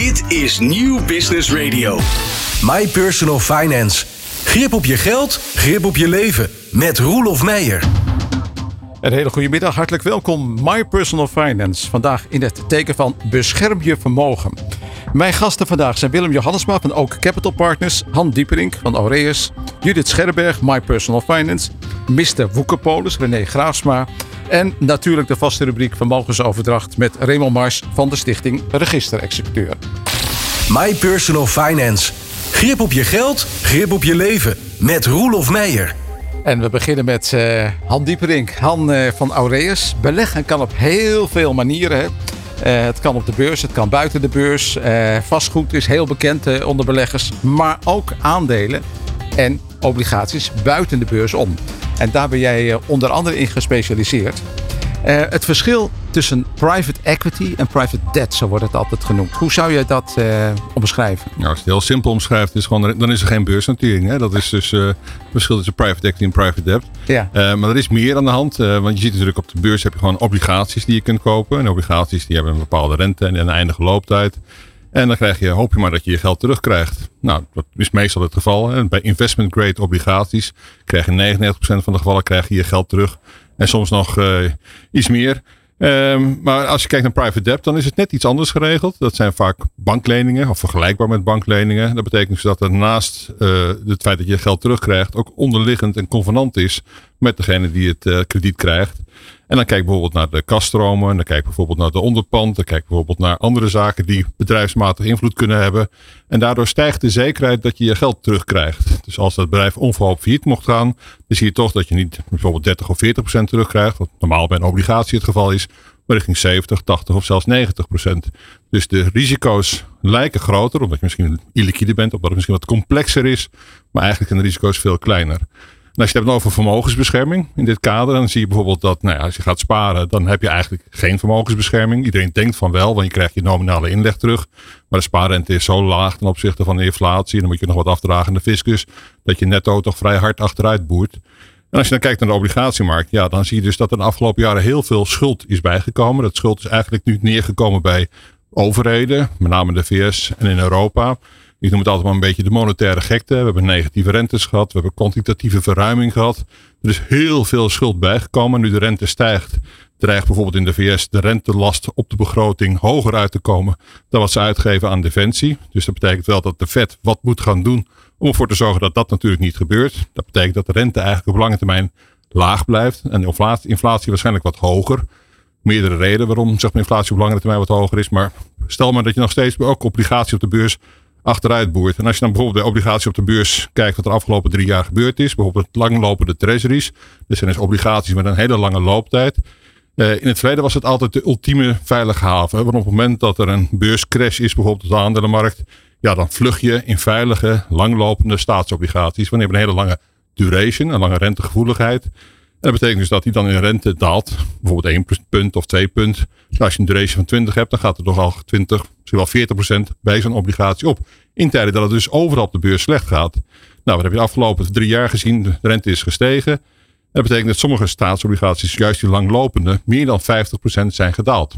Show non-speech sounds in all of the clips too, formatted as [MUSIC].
Dit is Nieuw Business Radio. My Personal Finance. Grip op je geld, grip op je leven. Met Roelof Meijer. Een hele goede middag, hartelijk welkom. My Personal Finance. Vandaag in het teken van bescherm je vermogen. Mijn gasten vandaag zijn Willem Johannesma van Oak Capital Partners, Han Dieperink van Aureus, Judith Scherberg, My Personal Finance, Mr. Woekerpolis, René Graafsma en natuurlijk de vaste rubriek Vermogensoverdracht met Raymond Mars van de stichting Registerexecuteur. My Personal Finance. Grip op je geld, grip op je leven. Met Roelof Meijer. En we beginnen met uh, Han Dieperink, Han uh, van Aureus. Beleggen kan op heel veel manieren. Hè? Uh, het kan op de beurs, het kan buiten de beurs. vastgoed is heel bekend onder beleggers. Maar ook aandelen en obligaties buiten de beurs om. En daar ben jij onder andere in gespecialiseerd. Uh, het verschil tussen private equity en private debt, zo wordt het altijd genoemd. Hoe zou je dat uh, omschrijven? Nou, als je het heel simpel omschrijft, is gewoon, dan is er geen beursnotering. Hè? Dat is dus uh, het verschil tussen private equity en private debt. Ja. maar er is meer aan de hand. want je ziet natuurlijk op de beurs heb je gewoon obligaties die je kunt kopen. En obligaties die hebben een bepaalde rente en een eindige looptijd. En dan krijg je, hoop je maar dat je je geld terugkrijgt. Nou, dat is meestal het geval. Hè? Bij investment grade obligaties krijg je 99% van de gevallen krijg je je geld terug. En soms nog uh, iets meer. Um, maar als je kijkt naar private debt, dan is het net iets anders geregeld. Dat zijn vaak bankleningen of vergelijkbaar met bankleningen. Dat betekent dus dat er naast uh, het feit dat je geld terugkrijgt ook onderliggend een convenant is met degene die het uh, krediet krijgt. En dan kijk bijvoorbeeld naar de kaststromen. Dan kijk bijvoorbeeld naar de onderpand. Dan kijk bijvoorbeeld naar andere zaken die bedrijfsmatig invloed kunnen hebben. En daardoor stijgt de zekerheid dat je je geld terugkrijgt. Dus als dat bedrijf onverhoopt failliet mocht gaan, dan zie je toch dat je niet bijvoorbeeld 30 of 40 procent terugkrijgt. Wat normaal bij een obligatie het geval is. Maar richting 70, 80 of zelfs 90 procent. Dus de risico's lijken groter, omdat je misschien illiquide bent, omdat het misschien wat complexer is. Maar eigenlijk zijn de risico's veel kleiner als je het hebt over vermogensbescherming in dit kader, dan zie je bijvoorbeeld dat nou ja, als je gaat sparen, dan heb je eigenlijk geen vermogensbescherming. Iedereen denkt van wel, want je krijgt je nominale inleg terug. Maar de spaarrente is zo laag ten opzichte van de inflatie. En dan moet je nog wat afdragen aan de fiscus, dat je netto toch vrij hard achteruit boert. En als je dan kijkt naar de obligatiemarkt, ja, dan zie je dus dat er de afgelopen jaren heel veel schuld is bijgekomen. Dat schuld is eigenlijk nu neergekomen bij overheden, met name de VS en in Europa. Ik noem het altijd maar een beetje de monetaire gekte. We hebben negatieve rentes gehad. We hebben kwantitatieve verruiming gehad. Er is heel veel schuld bijgekomen. Nu de rente stijgt, dreigt bijvoorbeeld in de VS de rentelast op de begroting hoger uit te komen dan wat ze uitgeven aan defensie. Dus dat betekent wel dat de Fed wat moet gaan doen om ervoor te zorgen dat dat natuurlijk niet gebeurt. Dat betekent dat de rente eigenlijk op lange termijn laag blijft en de inflatie, waarschijnlijk wat hoger. Meerdere redenen waarom zeg maar, inflatie op lange termijn wat hoger is. Maar stel maar dat je nog steeds ook obligatie op de beurs achteruit boert. En als je dan bijvoorbeeld bij obligatie op de beurs kijkt wat er de afgelopen drie jaar gebeurd is. Bijvoorbeeld langlopende treasuries. Dus zijn dus obligaties met een hele lange looptijd. Uh, in het verleden was het altijd de ultieme veilige haven. Want op het moment dat er een beurscrash is, bijvoorbeeld op de aandelenmarkt. Ja, dan vlug je in veilige, langlopende staatsobligaties. Wanneer je een hele lange duration, een lange rentegevoeligheid. En dat betekent dus dat die dan in rente daalt. Bijvoorbeeld 1 punt of 2 punt. Nou, als je een duration van 20 hebt, dan gaat er toch al 20, misschien wel 40 procent bij zo'n obligatie op. In tijden dat het dus overal op de beurs slecht gaat. Nou, wat heb je de afgelopen drie jaar gezien? De rente is gestegen. Dat betekent dat sommige staatsobligaties, juist die langlopende, meer dan 50 procent zijn gedaald.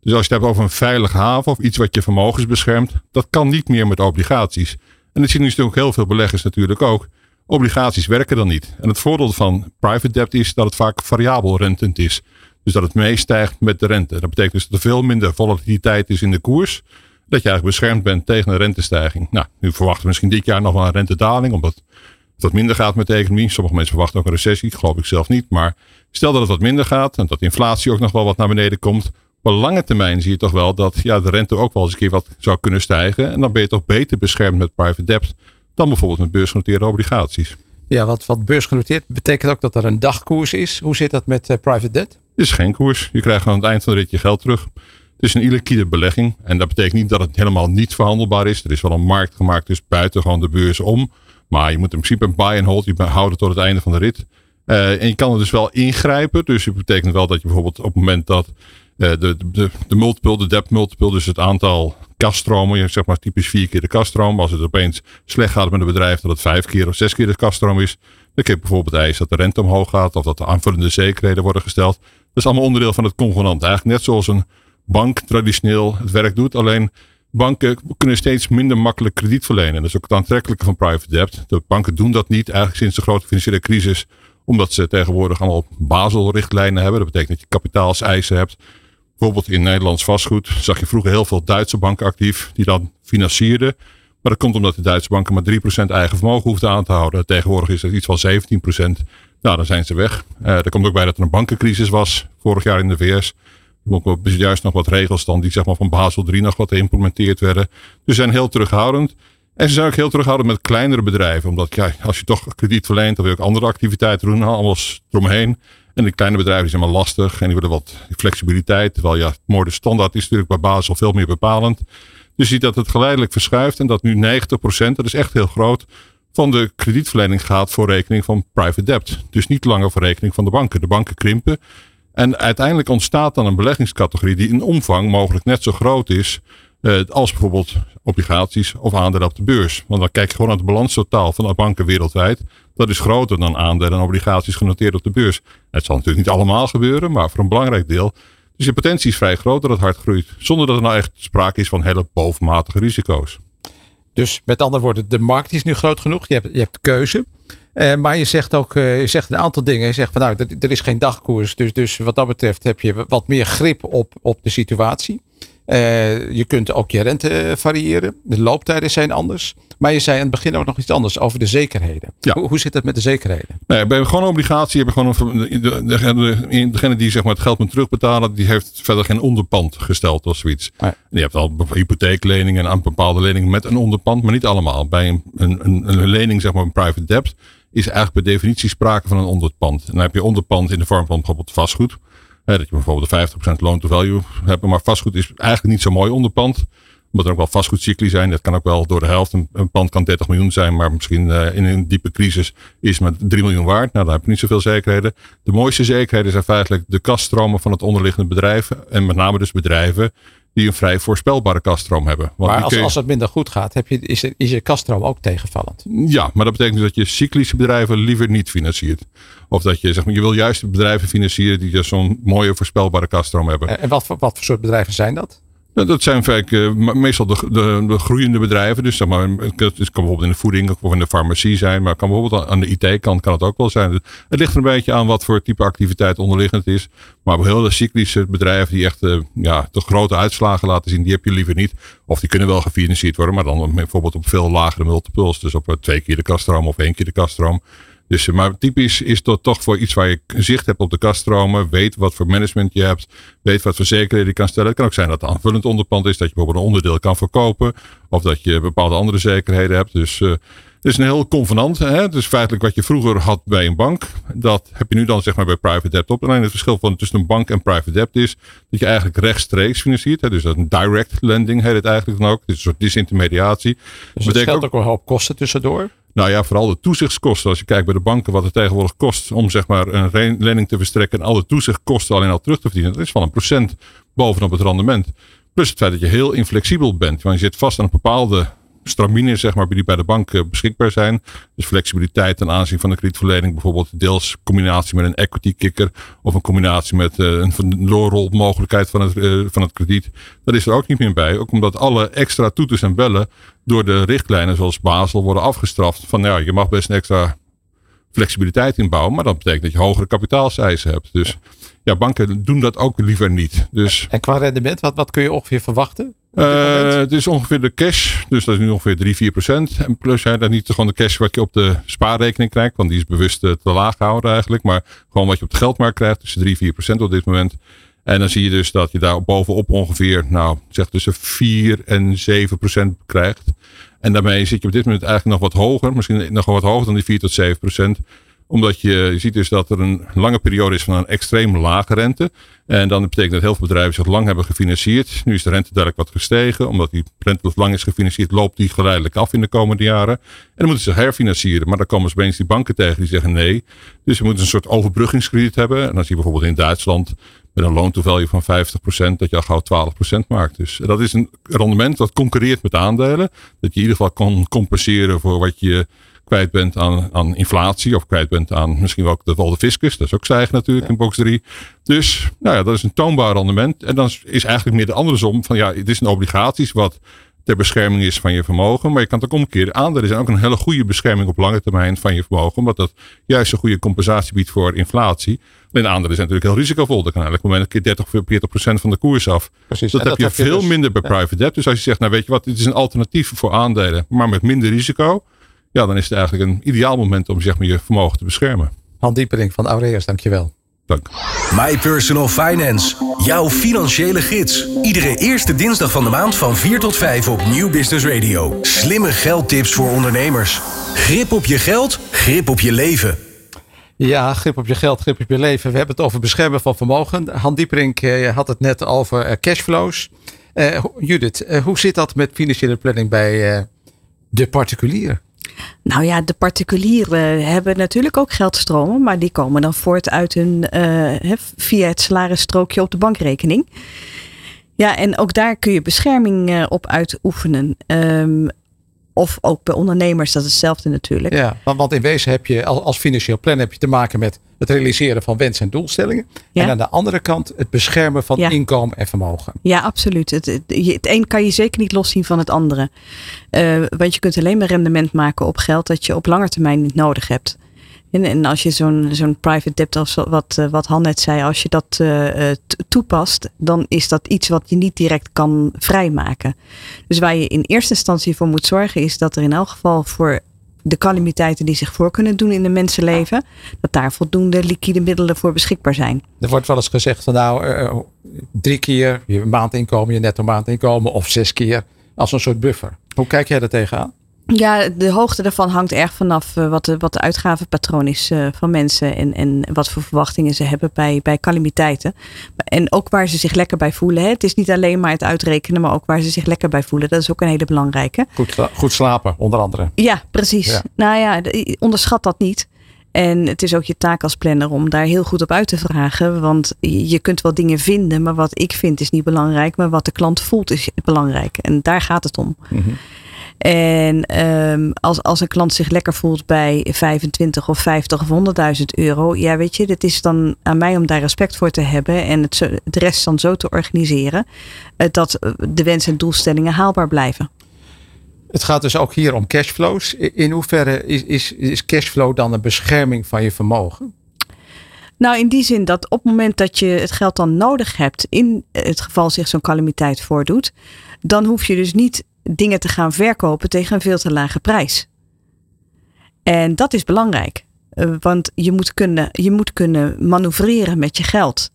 Dus als je het hebt over een veilige haven of iets wat je vermogens beschermt, dat kan niet meer met obligaties. En dat zien nu natuurlijk heel veel beleggers natuurlijk ook. Obligaties werken dan niet. En het voordeel van private debt is dat het vaak variabel rentend is. Dus dat het meestijgt met de rente. Dat betekent dus dat er veel minder volatiliteit is in de koers. Dat je eigenlijk beschermd bent tegen een rentestijging. Nou, nu verwachten we misschien dit jaar nog wel een rentedaling. Omdat het wat minder gaat met de economie. Sommige mensen verwachten ook een recessie. Geloof ik zelf niet. Maar stel dat het wat minder gaat. En dat inflatie ook nog wel wat naar beneden komt. Op lange termijn zie je toch wel dat ja, de rente ook wel eens een keer wat zou kunnen stijgen. En dan ben je toch beter beschermd met private debt dan bijvoorbeeld met beursgenoteerde obligaties. Ja, wat, wat beursgenoteerd betekent ook dat er een dagkoers is. Hoe zit dat met uh, private debt? Het is geen koers. Je krijgt aan het eind van de rit je geld terug. Het is een illiquide belegging. En dat betekent niet dat het helemaal niet verhandelbaar is. Er is wel een markt gemaakt, dus buiten gewoon de beurs om. Maar je moet in principe een buy and hold. Je houden tot het einde van de rit. Uh, en je kan er dus wel ingrijpen. Dus het betekent wel dat je bijvoorbeeld op het moment dat de, de, de multiple, de debt multiple, dus het aantal kaststromen, je zeg maar typisch vier keer de kaststroom. Als het opeens slecht gaat met een bedrijf, dat het vijf keer of zes keer de kaststroom is. Dan kun je bijvoorbeeld eisen dat de rente omhoog gaat of dat de aanvullende zekerheden worden gesteld. Dat is allemaal onderdeel van het convenant. Eigenlijk net zoals een bank traditioneel het werk doet. Alleen banken kunnen steeds minder makkelijk krediet verlenen. Dat is ook het aantrekkelijke van private debt. De banken doen dat niet eigenlijk sinds de grote financiële crisis. Omdat ze tegenwoordig allemaal Basel-richtlijnen hebben. Dat betekent dat je kapitaalseisen hebt. Bijvoorbeeld in Nederlands vastgoed zag je vroeger heel veel Duitse banken actief. Die dan financierden. Maar dat komt omdat de Duitse banken maar 3% eigen vermogen hoefden aan te houden. Tegenwoordig is het iets van 17%. Nou, dan zijn ze weg. Uh, er komt ook bij dat er een bankencrisis was vorig jaar in de VS. Er ook juist nog wat regels dan die zeg maar, van Basel 3 nog wat geïmplementeerd werden. Dus ze zijn heel terughoudend. En ze zijn ook heel terughoudend met kleinere bedrijven. Omdat ja, als je toch krediet verleent, dan wil je ook andere activiteiten doen. Alles eromheen. En de kleine bedrijven zijn maar lastig. En die willen wat flexibiliteit. Terwijl ja, mooie standaard is natuurlijk bij Basel veel meer bepalend. Dus je ziet dat het geleidelijk verschuift. En dat nu 90%, dat is echt heel groot, van de kredietverlening gaat voor rekening van private debt. Dus niet langer voor rekening van de banken. De banken krimpen. En uiteindelijk ontstaat dan een beleggingscategorie die in omvang mogelijk net zo groot is eh, als bijvoorbeeld obligaties of aandelen op de beurs. Want dan kijk je gewoon naar het balanstotaal van de banken wereldwijd. Dat is groter dan aandelen en obligaties genoteerd op de beurs. Het zal natuurlijk niet allemaal gebeuren, maar voor een belangrijk deel. Dus de potentie is vrij groot dat het hard groeit. Zonder dat er nou echt sprake is van hele bovenmatige risico's. Dus met andere woorden, de markt is nu groot genoeg. Je hebt, je hebt keuze. Uh, maar je zegt ook uh, je zegt een aantal dingen. Je zegt van nou, er, is geen dagkoers. Dus, dus wat dat betreft heb je wat meer grip op, op de situatie. Uh, je kunt ook je rente variëren. De looptijden zijn anders. Maar je zei aan het begin ook nog iets anders over de zekerheden. Ja. Hoe, hoe zit het met de zekerheden? Nee, bij gewoon obligatie hebben gewoon een, de, degene die zeg maar, het geld moet terugbetalen, die heeft verder geen onderpand gesteld of zoiets. Nee. Je hebt al hypotheekleningen en bepaalde leningen met een onderpand, maar niet allemaal. Bij een, een, een lening, zeg maar een private debt, is eigenlijk per definitie sprake van een onderpand. En dan heb je onderpand in de vorm van bijvoorbeeld vastgoed. Dat je bijvoorbeeld de 50% loan to value hebt. Maar vastgoed is eigenlijk niet zo mooi onderpand omdat er ook wel vastgoedcycli zijn. Dat kan ook wel door de helft. Een, pand kan 30 miljoen zijn, maar misschien uh, in een diepe crisis is maar 3 miljoen waard. Nou, daar heb je niet zoveel zekerheden. De mooiste zekerheden zijn feitelijk de kaststromen van het onderliggende bedrijf. En met name dus bedrijven die een vrij voorspelbare kaststroom hebben. Want maar als, als het minder goed gaat, heb je, is, is je kaststroom ook tegenvallend? Ja, maar dat betekent dus dat je cyclische bedrijven liever niet financiert. Of dat je, zeg maar, je wil juist bedrijven financieren die dus zo'n mooie voorspelbare kaststroom hebben. En wat, wat voor soort bedrijven zijn dat? Nou, dat zijn vaak uh, meestal de, de, de, groeiende bedrijven. Dus zeg maar, het kan bijvoorbeeld in de voeding of in de farmacie zijn. Maar kan bijvoorbeeld aan de IT-kant kan het ook wel zijn. Het ligt er een beetje aan wat voor type activiteit onderliggend is. Maar heel de cyclische bedrijven die echt uh, ja, de grote uitslagen laten zien, die heb je liever niet. Of die kunnen wel gefinancierd worden, maar dan bijvoorbeeld op veel lagere multiples. Dus op twee keer de kaststroom of één keer de kaststroom. Dus, eh, maar typisch is dat toch voor iets waar je zicht hebt op de kaststromen. Weet wat voor management je hebt. Weet wat voor zekerheden je kan stellen. Het kan ook zijn dat het aanvullend onderpand is. Dat je bijvoorbeeld een onderdeel kan verkopen. Of dat je bepaalde andere zekerheden hebt. Dus uh, het is een heel convenant. Hè? Dus feitelijk wat je vroeger had bij een bank. Dat heb je nu dan zeg maar bij private debt op. Alleen het verschil van tussen een bank en private debt is. Dat je eigenlijk rechtstreeks financiert. Hè? Dus dat een direct lending heet het eigenlijk dan ook. Het is een soort disintermediatie. Dus het geldt ook wel hoop kosten tussendoor? Nou ja, vooral de toezichtskosten. Als je kijkt bij de banken wat het tegenwoordig kost om zeg maar een lening te verstrekken en alle toezichtkosten alleen al terug te verdienen. Dat is van een procent bovenop het rendement. Plus het feit dat je heel inflexibel bent. Want je zit vast aan een bepaalde stramine zeg maar, die bij de bank eh, beschikbaar zijn. Dus flexibiliteit ten aanzien van de kredietverlening. Bijvoorbeeld deels combinatie met een equity kicker. Of een combinatie met uh, een doorrolmogelijkheid van het, uh, van het krediet. Dat is er ook niet meer bij. Ook omdat alle extra toeters en bellen door de richtlijnen zoals Basel worden afgestraft. Van ja, je mag best een extra flexibiliteit inbouwen. Maar dat betekent dat je hogere kapitaalseisen hebt. Dus ja, banken doen dat ook liever niet. Dus, en qua rendement, wat, wat kun je ongeveer verwachten? Uh, het is ongeveer de cash, dus dat is nu ongeveer 3, 4 procent. En plus ja, dat niet gewoon de cash wat je op de spaarrekening krijgt, want die is bewust te laag gehouden eigenlijk. Maar gewoon wat je op de geldmarkt krijgt, dus 3, 4 procent op dit moment. En dan zie je dus dat je daar bovenop ongeveer, nou zeg tussen 4 en 7 procent krijgt. En daarmee zit je op dit moment eigenlijk nog wat hoger, misschien nog wat hoger dan die 4 tot 7 procent omdat je, ziet dus dat er een lange periode is van een extreem lage rente. En dan betekent dat heel veel bedrijven zich lang hebben gefinancierd. Nu is de rente duidelijk wat gestegen. Omdat die rente lang is gefinancierd, loopt die geleidelijk af in de komende jaren. En dan moeten ze herfinancieren. Maar dan komen ze opeens die banken tegen die zeggen nee. Dus ze moeten een soort overbruggingskrediet hebben. En dan zie je bijvoorbeeld in Duitsland met een loan to value van 50%, dat je al gauw 12% maakt. Dus dat is een rendement dat concurreert met aandelen. Dat je in ieder geval kan compenseren voor wat je kwijt bent aan, aan inflatie of kwijt bent aan misschien wel de, wel de fiscus. Dat is ook stijgen natuurlijk in box 3. Dus nou ja, dat is een toonbaar rendement. En dan is eigenlijk meer de andere som van ja, het is een obligaties wat ter bescherming is van je vermogen. Maar je kan het ook omkeren. Aandelen zijn ook een hele goede bescherming op lange termijn van je vermogen. Omdat dat juist een goede compensatie biedt voor inflatie. En aandelen zijn natuurlijk heel risicovol. Dat kan eigenlijk op het moment een keer 30 of 40 procent van de koers af. Precies. Dat, heb je veel dus- minder bij private debt. Dus als je zegt, nou weet je wat, dit is een alternatief voor aandelen, maar met minder risico. Ja, dan is het eigenlijk een ideaal moment om zeg maar, je vermogen te beschermen. Han Diepering van Aureus, dankjewel. Dank. My Personal Finance. Jouw financiële gids. Iedere eerste dinsdag van de maand van 4 tot 5 op Nieuw Business Radio. Slimme geldtips voor ondernemers. Grip op je geld, grip op je leven. Ja, grip op je geld, grip op je leven. We hebben het over beschermen van vermogen. Han Dieperink eh, had het net over eh, cashflows. Uh, Judith, hoe zit dat met financiële planning bij de particulier? Nou ja, de particulieren hebben natuurlijk ook geldstromen, maar die komen dan voort uit hun uh, via het salarisstrookje op de bankrekening. Ja, en ook daar kun je bescherming op uitoefenen. Um, of ook bij ondernemers, dat is hetzelfde natuurlijk. Ja, want in wezen heb je als financieel plan heb je te maken met het realiseren van wensen en doelstellingen. En aan de andere kant het beschermen van inkomen en vermogen. Ja, absoluut. Het, het, het, een kan je zeker niet loszien van het andere. Uh, want je kunt alleen maar rendement maken op geld dat je op lange termijn niet nodig hebt. En, en als je zo'n zo'n private debt, als wat, eh, wat Han net zei, als je dat uh, toepast, dan is dat iets wat je niet direct kan vrijmaken. Dus waar je in eerste instantie voor moet zorgen, is dat er in elk geval voor de calamiteiten die zich voor kunnen doen in de mensenleven, dat daar voldoende liquide middelen voor beschikbaar zijn. Er wordt wel eens gezegd van nou, drie keer je maandinkomen, je netto maandinkomen, of zes keer als een soort buffer. Hoe kijk jij daar tegenaan? Ja, de hoogte daarvan hangt erg vanaf uh, wat, de, wat de uitgavenpatroon is uh, van mensen en, en wat voor verwachtingen ze hebben bij, bij calamiteiten. En ook waar ze zich lekker bij voelen. Hè. Het is niet alleen maar het uitrekenen, maar ook waar ze zich lekker bij voelen. Dat is ook een hele belangrijke. Goed, goed slapen, onder andere. Ja, precies. Nou ja, onderschat dat niet. En het is ook je taak als planner om daar heel goed op uit te vragen. Want je kunt wel dingen vinden, maar wat ik vind is niet belangrijk. Maar wat de klant voelt is belangrijk. En daar gaat het om. Mm en um, als, als een klant zich lekker voelt bij 25 of 50 of 100.000 euro, ja, weet je, het is dan aan mij om daar respect voor te hebben en het, de rest dan zo te organiseren uh, dat de wensen en doelstellingen haalbaar blijven. Het gaat dus ook hier om cashflows. In hoeverre is, is, is cashflow dan een bescherming van je vermogen? Nou, in die zin dat op het moment dat je het geld dan nodig hebt, in het geval zich zo'n calamiteit voordoet, dan hoef je dus niet dingen te gaan verkopen tegen een veel te lage prijs. En dat is belangrijk, eh, want je moet kunnen, je moet kunnen manoeuvreren met je geld.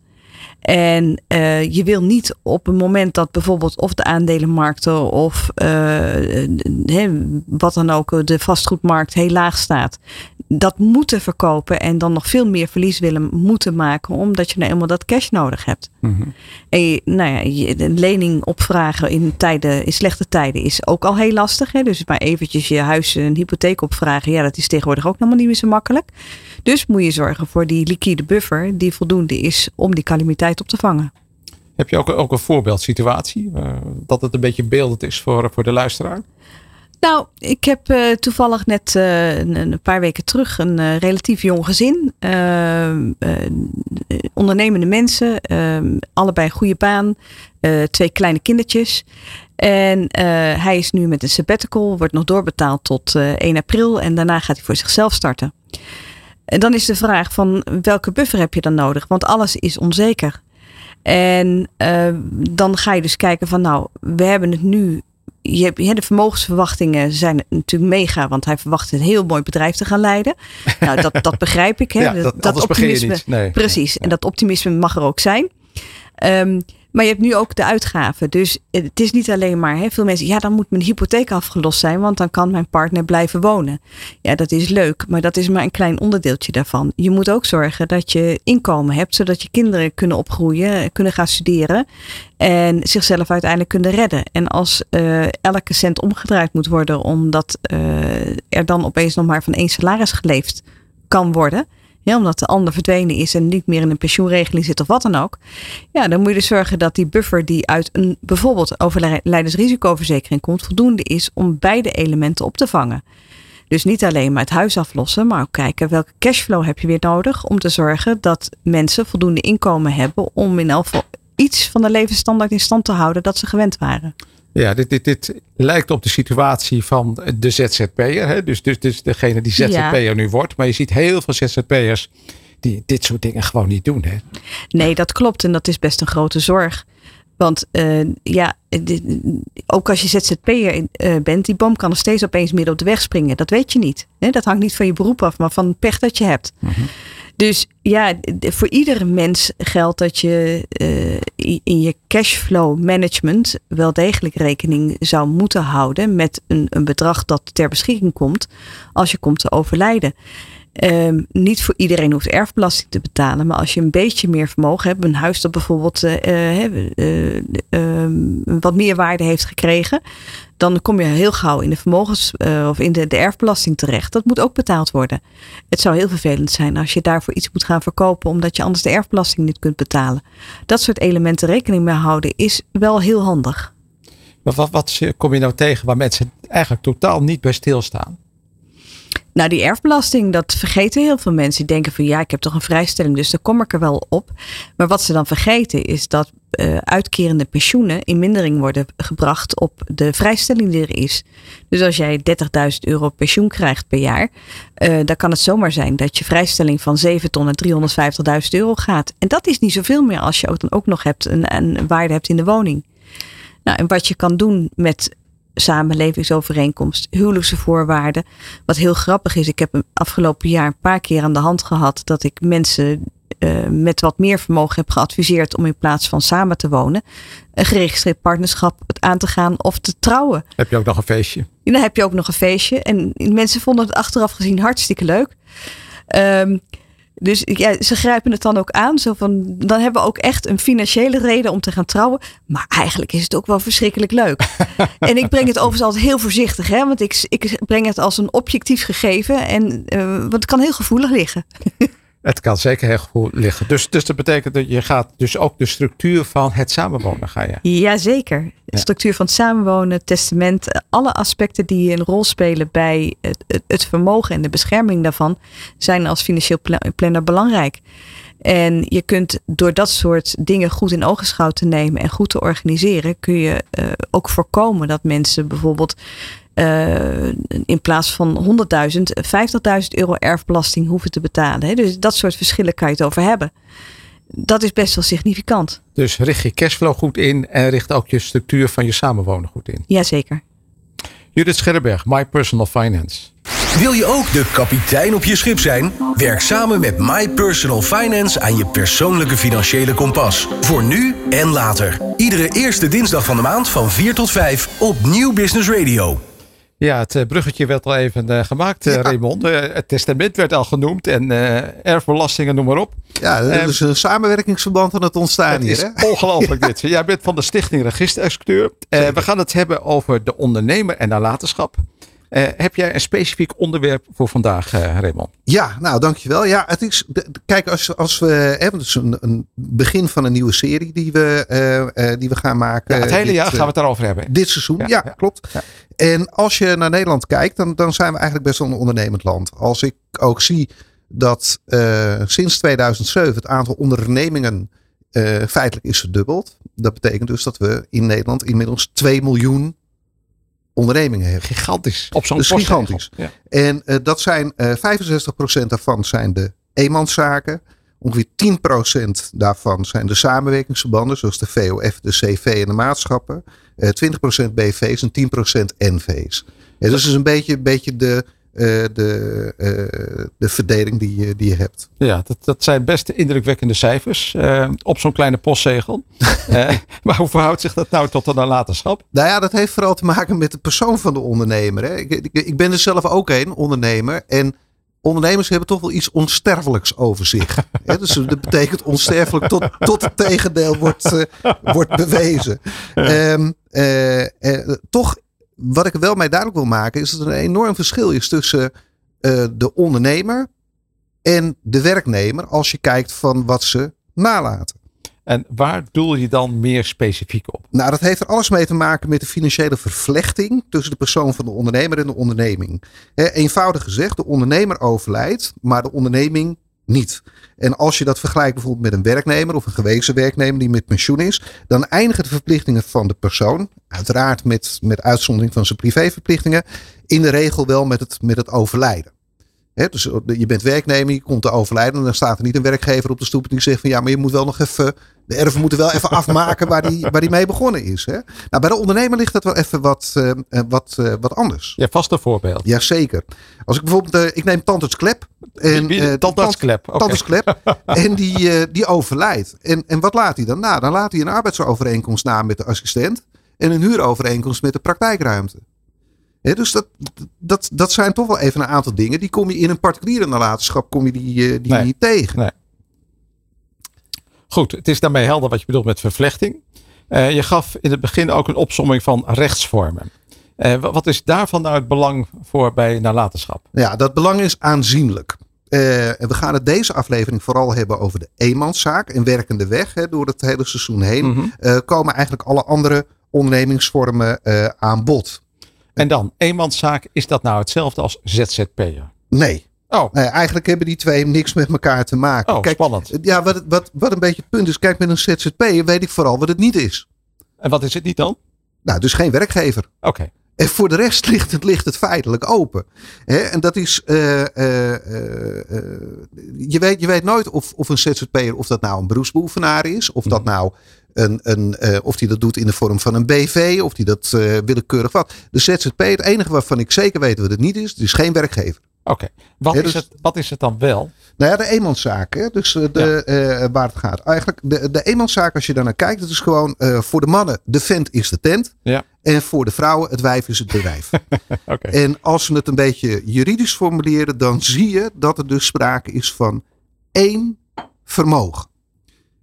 En uh, je wil niet op een moment dat bijvoorbeeld of de aandelenmarkten of uh, wat dan ook, de vastgoedmarkt heel laag staat, dat moeten verkopen en dan nog veel meer verlies willen moeten maken, omdat je nou eenmaal dat cash nodig hebt. Mm -hmm. En nou ja, een lening opvragen in, tijden, in slechte tijden is ook al heel lastig. Hè? Dus maar eventjes je huis een hypotheek opvragen, ja, dat is tegenwoordig ook helemaal niet meer zo makkelijk. Dus moet je zorgen voor die liquide buffer die voldoende is om die calamiteit op te vangen. Heb je ook, ook een voorbeeldsituatie, uh, dat het een beetje beeldend is voor, voor de luisteraar? Nou, ik heb uh, toevallig net uh, een, een, paar weken terug een uh, relatief jong gezin. ondernemende mensen, allebei goede baan, twee kleine kindertjes. En hij is nu met een sabbatical, wordt nog doorbetaald tot 1 april en daarna gaat hij voor zichzelf starten. En dan is de vraag van welke buffer heb je dan nodig? Want alles is onzeker. En dan ga je dus kijken van nou, we hebben het nu je hebt, de vermogensverwachtingen zijn natuurlijk mega, want hij verwacht een heel mooi bedrijf te gaan leiden. [LAUGHS] Nou, dat, dat begrijp ik. Hè. Ja, dat, dat optimisme. Nee. Precies. En dat optimisme mag er ook zijn. Um, maar je hebt nu ook de uitgaven. Dus het is niet alleen maar hè, veel mensen. Ja, dan moet mijn hypotheek afgelost zijn, want dan kan mijn partner blijven wonen. Ja, dat is leuk, maar dat is maar een klein onderdeeltje daarvan. Je moet ook zorgen dat je inkomen hebt, zodat je kinderen kunnen opgroeien, kunnen gaan studeren en zichzelf uiteindelijk kunnen redden. En als uh, elke cent omgedraaid moet worden, omdat uh, er dan opeens nog maar van één salaris geleefd kan worden ja, omdat de ander verdwenen is en niet meer in een pensioenregeling zit of wat dan ook. Ja, dan moet je dus zorgen dat die buffer die uit een bijvoorbeeld overlijdensrisicoverzekering komt, voldoende is om beide elementen op te vangen. Dus niet alleen maar het huis aflossen, maar ook kijken welke cashflow heb je weer nodig om te zorgen dat mensen voldoende inkomen hebben om in elk geval iets van de levensstandaard in stand te houden dat ze gewend waren. Ja, dit, dit, dit lijkt op de situatie van de ZZP'er. Hè? Dus, dus, dus degene die ZZP'er nu wordt. Maar je ziet heel veel ZZP'ers die dit soort dingen gewoon niet doen. Hè? Nee, dat klopt. En dat is best een grote zorg. Want uh, ja, ook als je ZZP'er uh, bent, die boom kan er steeds opeens midden op de weg springen. Dat weet je niet. Hè? Dat hangt niet van je beroep af, maar van pech dat je hebt. Mm -hmm. Dus ja, voor iedere mens geldt dat je uh, in je cashflow management wel degelijk rekening zou moeten houden met een, een bedrag dat ter beschikking komt als je komt te overlijden. Um, niet voor iedereen hoeft erfbelasting te betalen, maar als je een beetje meer vermogen hebt, een huis dat bijvoorbeeld uh, uh, wat meer waarde heeft gekregen, dan kom je heel gauw in de vermogens of in de, de, erfbelasting terecht. Dat moet ook betaald worden. Het zou heel vervelend zijn als je daarvoor iets moet gaan verkopen, omdat je anders de erfbelasting niet kunt betalen. Dat soort elementen rekening mee houden is wel heel handig. Maar wat, wat kom je nou tegen waar mensen eigenlijk totaal niet bij stilstaan? Nou, die erfbelasting, dat vergeten heel veel mensen. Die denken van ja, ik heb toch een vrijstelling, dus daar kom ik er wel op. Maar wat ze dan vergeten is dat uh, uitkerende pensioenen in mindering worden gebracht op de vrijstelling die er is. Dus als jij 30.000 euro pensioen krijgt per jaar, uh, dan kan het zomaar zijn dat je vrijstelling van 7 ton naar 350.000 euro gaat. En dat is niet zoveel meer als je ook dan ook nog hebt een, een waarde hebt in de woning. Nou, en wat je kan doen met samenlevingsovereenkomst, huwelijkse voorwaarden. Wat heel grappig is, ik heb afgelopen jaar een paar keer aan de hand gehad dat ik mensen uh, met wat meer vermogen heb geadviseerd om in plaats van samen te wonen, een geregistreerd partnerschap aan te gaan of te trouwen. Heb je ook nog een feestje? Ja, dan heb je ook nog een feestje. En mensen vonden het achteraf gezien hartstikke leuk. Um, dus ja, ze grijpen het dan ook aan. Zo van, dan hebben we ook echt een financiële reden om te gaan trouwen. Maar eigenlijk is het ook wel verschrikkelijk leuk. [LAUGHS] en ik breng het overigens altijd heel voorzichtig. Hè, want ik, ik breng het als een objectief gegeven. En, uh, want het kan heel gevoelig liggen. Het kan zeker heel goed liggen. Dus, dus dat betekent dat je gaat dus ook de structuur van het samenwonen ga je. Jazeker. De structuur van het samenwonen, testament, alle aspecten die een rol spelen bij het, het, het vermogen en de bescherming daarvan zijn als financieel planner belangrijk. En je kunt door dat soort dingen goed in ogenschouw te nemen en goed te organiseren, kun je uh, ook voorkomen dat mensen bijvoorbeeld uh, in plaats van 100.000, 50.000 euro erfbelasting hoeven te betalen. Hè? Dus dat soort verschillen kan je het over hebben. Dat is best wel significant. Dus richt je cashflow goed in en richt ook je structuur van je samenwonen goed in. Jazeker. Judith Scherberg, My Personal Finance. Wil je ook de kapitein op je schip zijn? Werk samen met My Personal Finance aan je persoonlijke financiële kompas. Voor nu en later. Iedere eerste dinsdag van de maand van 4 tot 5 op Nieuw Business Radio. Ja, het eh, bruggetje werd al even uh, gemaakt, ja. Raymond. het testament werd al genoemd en erfbelastingen, noem maar op. Ja, er is een samenwerkingsverband aan het ontstaan het hier. Is ongelooflijk [LAUGHS] dit. Jij bent van de Stichting Registerexecuteur. we gaan het hebben over de ondernemer en nalatenschap. Uh, heb jij een specifiek onderwerp voor vandaag, uh, Raymond? Ja, nou dankjewel. Ja, het is, kijk, als, als we hebben dus een, een, begin van een nieuwe serie die we, uh, die we gaan maken. Ja, het hele dit, jaar gaan we het daarover hebben. Dit seizoen, ja, ja, ja klopt. En als je naar Nederland kijkt, dan, dan zijn we eigenlijk best wel een ondernemend land. Als ik ook zie dat sinds 2007 het aantal ondernemingen feitelijk is verdubbeld. Dat betekent dus dat we in Nederland inmiddels 2 miljoen ondernemingen hebben. Gigantisch. Op zo'n dus gigantisch. Ja. En uh, dat zijn uh, 65% daarvan zijn de eenmanszaken. Ongeveer 10% daarvan zijn de samenwerkingsverbanden, zoals de VOF, de CV en de maatschappen. Uh, 20% BV's en 10% NV's. Ja, dus is een beetje, beetje de, de, uh, de verdeling die je, die je hebt. Ja, dat, dat zijn best indrukwekkende cijfers uh, op zo'n kleine postzegel. [LAUGHS] maar hoe verhoudt zich dat nou tot de nalatenschap? Nou ja, dat heeft vooral te maken met de persoon van de ondernemer. Hè. Ik, ik, ik ben er zelf ook een, ondernemer. En ondernemers hebben toch wel iets onsterfelijks over zich. Hè? Dus [LAUGHS] dat betekent onsterfelijk tot, tot het tegendeel wordt, wordt bewezen. Um, toch wat ik wel mij duidelijk wil maken, is dat er een enorm verschil is tussen uh, de ondernemer en de werknemer als je kijkt van wat ze nalaten. En waar doel je dan meer specifiek op? Nou, dat heeft er alles mee te maken met de financiële vervlechting tussen de persoon van de ondernemer en de onderneming. eenvoudig gezegd, de ondernemer overlijdt, maar de onderneming niet. En als je dat vergelijkt bijvoorbeeld met een werknemer of een gewezen werknemer die met pensioen is, dan eindigen de verplichtingen van de persoon, uiteraard met, met uitzondering van zijn privéverplichtingen, in de regel wel met het, met het overlijden dus eh, je bent werknemer, je komt te overlijden. En dan staat er niet een werkgever op de stoep die zegt van ja, maar je moet wel nog even. De erven moeten wel even afmaken waar die, waar die mee begonnen is. Hè? Nou, bij de ondernemer ligt dat wel even wat, uh, wat, uh, wat anders. Ja, vast een voorbeeld. Jazeker. Als ik bijvoorbeeld, uh, ik neem Tandarts Klep. En, uh, Tandarts Klep. Okay. [LAUGHS] Klep. en die, die overlijdt. En, en wat laat hij dan na? Dan laat hij een arbeidsovereenkomst na met de assistent. En een huurovereenkomst met de praktijkruimte dus dat, dat, dat zijn toch wel even een aantal dingen. Die kom je in een particuliere nalatenschap kom je die, eh, die niet tegen. Nee. Goed, het is daarmee helder wat je bedoelt met vervlechting. Uh, je gaf in het begin ook een opsomming van rechtsvormen. Uh, wat is daarvan nou het belang voor bij nalatenschap? Ja, dat belang is aanzienlijk. we gaan het deze aflevering vooral hebben over de eenmanszaak. En werkende weg, hè, door het hele seizoen heen, mhm. komen eigenlijk alle andere ondernemingsvormen aan bod. En dan, eenmanszaak, is dat nou hetzelfde als ZZP'er? Nee. Oh. Nee, eigenlijk hebben die twee niks met elkaar te maken. Oh, kijk, spannend. Ja, wat, wat, wat een beetje het punt is. Kijk, met een ZZP'er weet ik vooral wat het niet is. En wat is het niet dan? Nou, dus geen werkgever. Oké. En voor de rest [LAUGHS] ligt het, ligt het feitelijk open. en dat is. Uh, uh, je, weet, je weet nooit of, of een ZZP'er of dat nou een beroepsbeoefenaar is. Of dat mhm. nou een, een, uh, of die dat doet in de vorm van een BV, of die dat uh, willekeurig wat. De ZZP, het enige waarvan ik zeker weet wat het niet is, het is geen werkgever. Oké, wat, is dus- het, wat is het dan wel? Nou ja, de eenmanszaak. Dus uh, de, waar het gaat. Eigenlijk, de, de eenmanszaak, als je daar naar kijkt, het is gewoon voor de mannen, de vent is de tent. Ja. En voor de vrouwen, het wijf is het bedrijf. [LAUGHS] okay. En als we het een beetje juridisch formuleren, dan zie je dat er dus sprake is van één vermogen.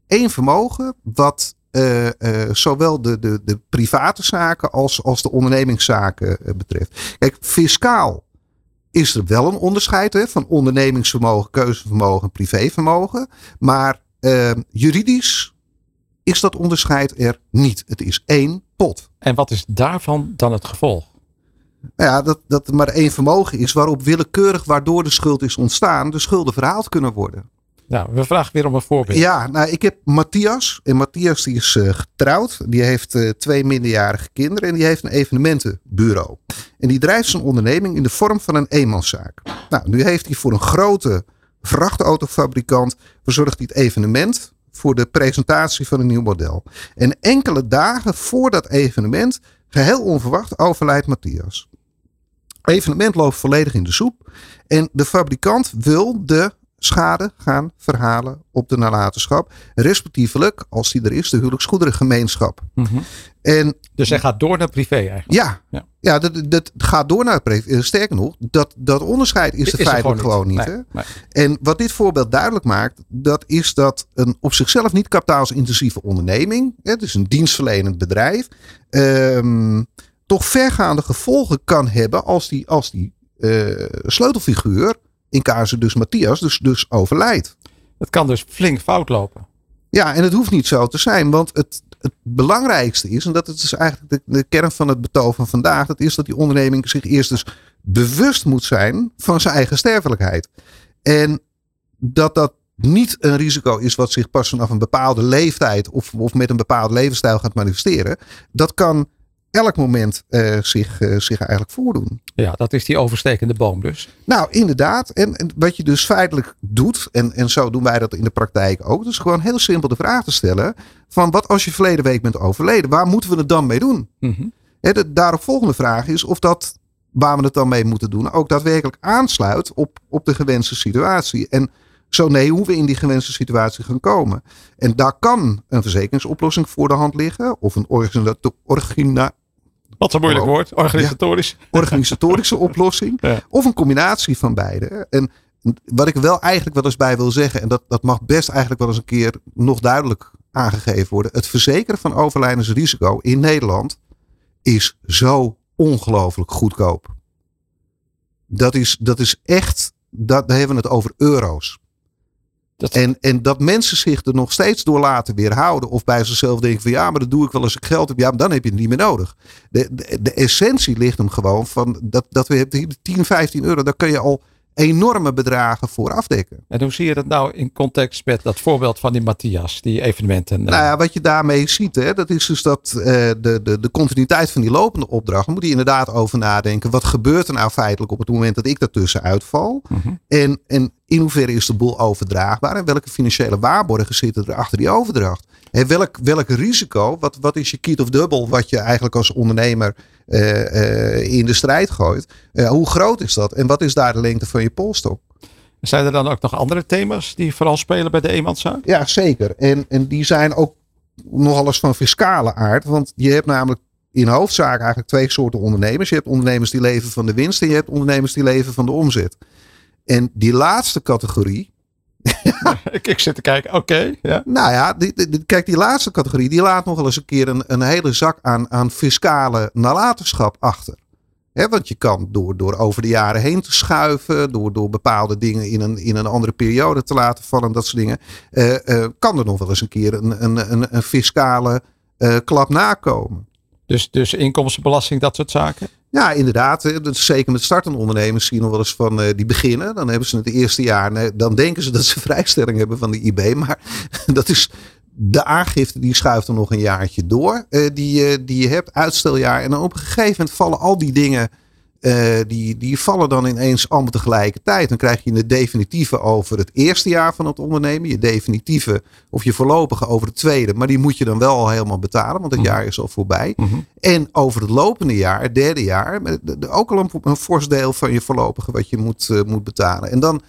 Eén vermogen wat uh, uh, zowel de, de, de private zaken als, als de ondernemingszaken uh, betreft. Kijk, fiscaal is er wel een onderscheid hè, van ondernemingsvermogen, keuzevermogen en privévermogen. Maar juridisch is dat onderscheid er niet. Het is één pot. En wat is daarvan dan het gevolg? Nou ja, dat, dat er maar één vermogen is waarop willekeurig, waardoor de schuld is ontstaan, de schulden verhaald kunnen worden. Nou, we vragen weer om een voorbeeld. Ja, nou, ik heb Matthias. En Matthias die is uh, getrouwd. Die heeft uh, twee minderjarige kinderen. En die heeft een evenementenbureau. En die drijft zijn onderneming in de vorm van een eenmanszaak. Nou, nu heeft hij voor een grote vrachtautofabrikant verzorgd hij het evenement voor de presentatie van een nieuw model. En enkele dagen voor dat evenement, geheel onverwacht, overlijdt Matthias. Evenement loopt volledig in de soep. En de fabrikant wil de schade gaan verhalen op de nalatenschap. Respectievelijk, als die er is, de huwelijksgoederengemeenschap. Mm en, dus hij gaat door naar privé eigenlijk? Ja, ja. ja dat, dat gaat door naar privé. Eh, sterker nog, dat, dat onderscheid is, er feitelijk gewoon niet. hè? En wat dit voorbeeld duidelijk maakt, dat is dat een op zichzelf niet kapitaalsintensieve onderneming, het is een dienstverlenend bedrijf, um, toch vergaande gevolgen kan hebben als die, als die uh, sleutelfiguur in casus dus Matthias dus, dus overlijdt. Het kan dus flink fout lopen. Ja, en het hoeft niet zo te zijn, want het, het belangrijkste is, en dat is dus eigenlijk de, de kern van het betoog van vandaag, dat is dat die onderneming zich eerst dus bewust moet zijn van zijn eigen sterfelijkheid. En dat dat niet een risico is wat zich pas vanaf een bepaalde leeftijd of, of met een bepaalde levensstijl gaat manifesteren. Dat kan elk moment uh, zich, uh, zich eigenlijk voordoen. Ja, dat is die overstekende boom dus. Nou, inderdaad. En, en, wat je dus feitelijk doet, en, en zo doen wij dat in de praktijk ook, dus gewoon heel simpel de vraag te stellen van wat als je verleden week bent overleden, waar moeten we het dan mee doen? Mm -hmm. de daarop volgende vraag is of dat waar we het dan mee moeten doen ook daadwerkelijk aansluit op, op de gewenste situatie. En zo nee, hoe we in die gewenste situatie gaan komen. En daar kan een verzekeringsoplossing voor de hand liggen. Of een origina wat een moeilijk woord. Organisatorisch. [LAUGHS] organisatorische oplossing. Of een combinatie van beide. En wat ik wel eigenlijk wel eens bij wil zeggen. En dat, dat mag best eigenlijk wel eens een keer nog duidelijk aangegeven worden. Het verzekeren van overlijdensrisico in Nederland is zo ongelooflijk goedkoop. Dat is, dat is echt, dat, daar hebben we het over euro's. En, en dat mensen zich er nog steeds door laten weerhouden. Of bij zichzelf denken van ja, maar dat doe ik wel als ik geld heb. Ja, maar dan heb je het niet meer nodig. De, de, de essentie ligt hem gewoon van dat, dat we hebben 10, 15 euro. Daar kun je al enorme bedragen voor afdekken. En hoe zie je dat nou in context met dat voorbeeld van die Matthias, die evenementen? Uh... Nou ja, wat je daarmee ziet, hè, dat is dus dat uh, de, de, de continuïteit van die lopende opdracht, moet je inderdaad over nadenken. Wat gebeurt er nou feitelijk op het moment dat ik daartussen uitval? Mhm. en, en in hoeverre is de boel overdraagbaar? En welke financiële waarborgen zitten er achter die overdracht? En welk, welk risico, wat, wat is je kit of dubbel wat je eigenlijk als ondernemer uh, uh, in de strijd gooit? Uh, hoe groot is dat? En wat is daar de lengte van je polstok? Zijn er dan ook nog andere thema's die vooral spelen bij de eenmanszaak? Ja, zeker. En, en die zijn ook nogal eens van fiscale aard. Want je hebt namelijk in hoofdzaak eigenlijk twee soorten ondernemers. Je hebt ondernemers die leven van de winst en je hebt ondernemers die leven van de omzet. En die laatste categorie, [LAUGHS] ik, ik zit te kijken, oké. ja. Nou ja, die, die, kijk, die laatste categorie, die laat nog wel eens een keer een, een hele zak aan, aan fiscale nalatenschap achter. He, want je kan door, door over de jaren heen te schuiven, door, door bepaalde dingen in een, in een andere periode te laten vallen, dat soort dingen, uh, uh, kan er nog wel eens een keer een, een, een, een fiscale uh, klap nakomen. Dus, dus inkomstenbelasting, dat soort zaken? Ja, inderdaad. Zeker met startende ondernemers zien we wel eens van uh, die beginnen. Dan hebben ze het eerste jaar. Dan denken ze dat ze [LAUGHS] vrijstelling hebben van de IB. Maar [LAUGHS] dat is de aangifte die schuift er nog een jaartje door. Uh, die, die je hebt, uitsteljaar. En dan op een gegeven moment vallen al die dingen uh, die, die vallen dan ineens allemaal tegelijkertijd. Dan krijg je de definitieve over het eerste jaar van het ondernemen. Je definitieve of je voorlopige over het tweede. Maar die moet je dan wel al helemaal betalen, want het mm -hmm. jaar is al voorbij. Mm -hmm. En over het lopende jaar, het derde jaar, ook al een, een fors deel van je voorlopige wat je moet, uh, moet betalen. En dan,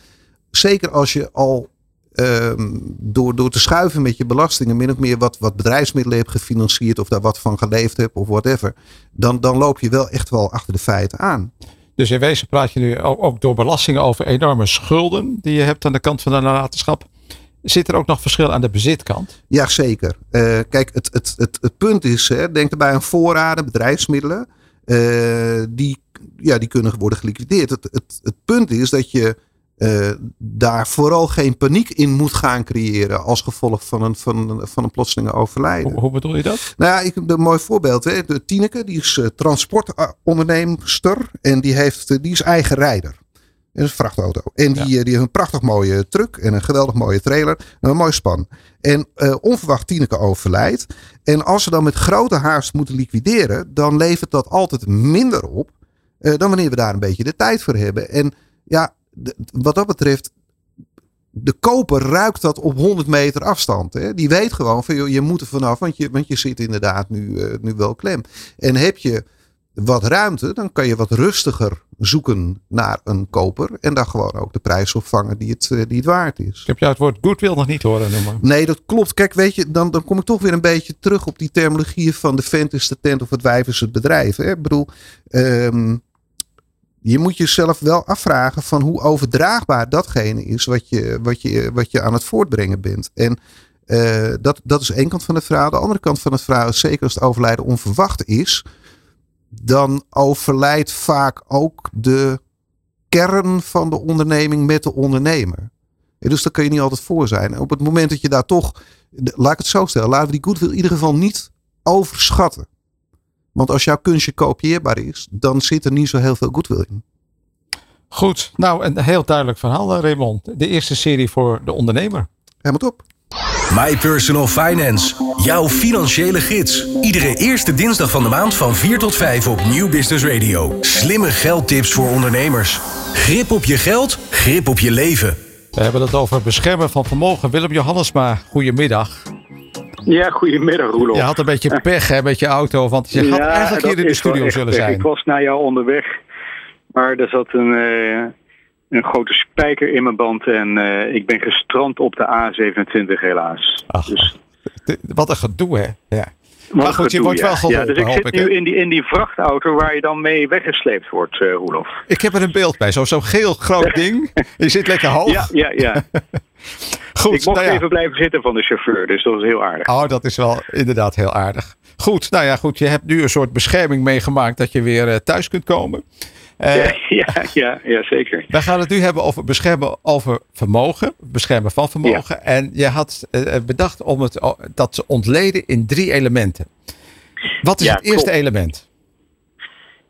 zeker als je al Um, door, door te schuiven met je belastingen, min of meer wat, wat bedrijfsmiddelen hebt gefinancierd of daar wat van geleefd hebt of whatever, dan, dan loop je wel echt wel achter de feiten aan. Dus in wezen praat je nu ook door belastingen over enorme schulden die je hebt aan de kant van de nalatenschap. Zit er ook nog verschil aan de bezitkant? Jazeker. Uh, kijk, het, het, het, het punt is, hè, denk erbij aan voorraden, bedrijfsmiddelen. Uh, die, ja, die kunnen worden geliquideerd. Het, het, het punt is dat je uh, daar vooral geen paniek in moet gaan creëren als gevolg van een, van, van een plotselinge overlijden. Hoe, hoe, bedoel je dat? Nou ja, ik heb een mooi voorbeeld. Hè. De Tineke, die is uh, transportonderneemster en die, heeft, uh, die is eigen rijder. Dat is een vrachtauto. En die, ja. die heeft een prachtig mooie truck en een geweldig mooie trailer en een mooi span. En onverwacht Tineke overlijdt. En als ze dan met grote haast moeten liquideren, dan levert dat altijd minder op dan wanneer we daar een beetje de tijd voor hebben. En ja, de, wat dat betreft, de koper ruikt dat op 100 meter afstand. Hè? Die weet gewoon van joh, je moet er vanaf, want je, want je zit inderdaad nu, uh, nu wel klem. En heb je wat ruimte, dan kan je wat rustiger zoeken naar een koper. En daar gewoon ook de prijs op vangen die het, uh, die het waard is. Ik heb jou het woord goodwill nog niet horen noemen. Nee, dat klopt. Kijk, weet je, dan, dan kom ik toch weer een beetje terug op die terminologie van de vent is de tent of het wijf is het bedrijf. Hè? Ik bedoel, um, je moet jezelf wel afvragen van hoe overdraagbaar datgene is wat je, wat je, wat je aan het voortbrengen bent. En uh, dat, dat is één kant van het verhaal. De andere kant van het verhaal is zeker als het overlijden onverwacht is, dan overlijdt vaak ook de kern van de onderneming met de ondernemer. En dus daar kun je niet altijd voor zijn. En op het moment dat je daar toch, laat ik het zo stellen, laten we die goodwill in ieder geval niet overschatten. Want als jouw kunstje kopieerbaar is, dan zit er niet zo heel veel goodwill in. Goed, nou een heel duidelijk verhaal Raymond. De eerste serie voor de ondernemer. Helemaal top. My Personal Finance, jouw financiële gids. Iedere eerste dinsdag van de maand van 4 tot 5 op Nieuw Business Radio. Slimme geldtips voor ondernemers. Grip op je geld, grip op je leven. We hebben het over beschermen van vermogen. Willem Johannesma, goedemiddag. Ja, goedemiddag Roelof. Je had een beetje pech hè, met je auto, want je had ja, eigenlijk hier in de studio zullen zijn. Ik was naar jou onderweg, maar er zat een, uh, een grote spijker in mijn band en uh, ik ben gestrand op de A27 helaas. Ach, dus, wat een gedoe hè. Ja. Maar goed, je wordt wel geholpen, ja, dus ik zit ik, nu in die, in die vrachtauto waar je dan mee weggesleept wordt, uh, Roelof. Ik heb er een beeld bij, zo'n zo geel groot [LAUGHS] ding. Je zit lekker hoog. Ja, ja, ja. [LAUGHS] Goed, ik mocht nou ja. even blijven zitten van de chauffeur, dus dat was heel aardig. Oh, dat is wel inderdaad heel aardig. Goed, nou ja, goed. Je hebt nu een soort bescherming meegemaakt dat je weer thuis kunt komen. Uh, [LAUGHS] ja, ja, ja, zeker. We gaan het nu hebben over beschermen over vermogen, beschermen van vermogen. En je had bedacht om het dat te ontleden in drie elementen. Wat is het eerste element?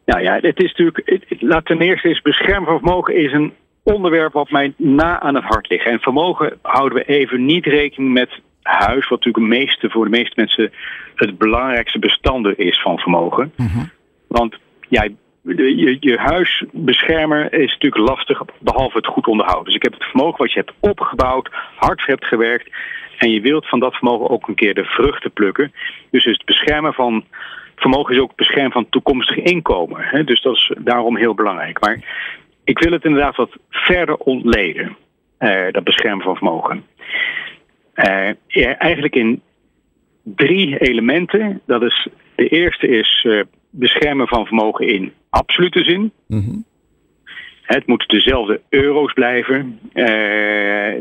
Nou ja, het is natuurlijk. laat ten eerste is beschermen van vermogen is een onderwerp wat mij na aan het hart ligt. En vermogen houden we even niet rekening met huis, wat natuurlijk de meeste, voor de meeste mensen het belangrijkste bestanden is van vermogen. Mhm. Want je, je huis beschermen is natuurlijk lastig, behalve het goed onderhouden. Dus ik heb het vermogen wat je hebt opgebouwd, hard hebt gewerkt. En je wilt van dat vermogen ook een keer de vruchten plukken. Dus het beschermen van vermogen is ook het beschermen van toekomstig inkomen. Hè? Dus dat is daarom heel belangrijk. Maar ik wil het inderdaad wat verder ontleden, eh, dat beschermen van vermogen. Eh, eigenlijk in drie elementen. Dat is, de eerste is uh, beschermen van vermogen in absolute zin. Mhm. Het moet dezelfde euro's blijven.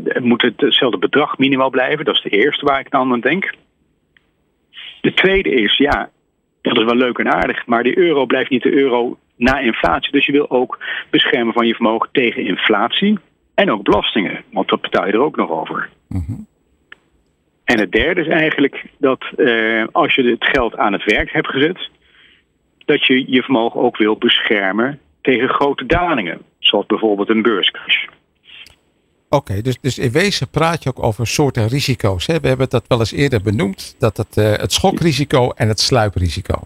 het moet hetzelfde bedrag minimaal blijven. Dat is de eerste waar ik dan aan denk. De tweede is, ja, dat is wel leuk en aardig, maar de euro blijft niet de euro na inflatie. Dus je wil ook beschermen van je vermogen tegen inflatie en ook belastingen, want dat betaal je er ook nog over. Mhm. En het derde is eigenlijk dat eh, als je het geld aan het werk hebt gezet, dat je je vermogen ook wil beschermen tegen grote dalingen, zoals bijvoorbeeld een beurscrash. Oké, dus, dus in wezen praat je ook over soorten risico's. Hè? We hebben dat wel eens eerder benoemd, dat het, uh, het schokrisico en het sluiprisico.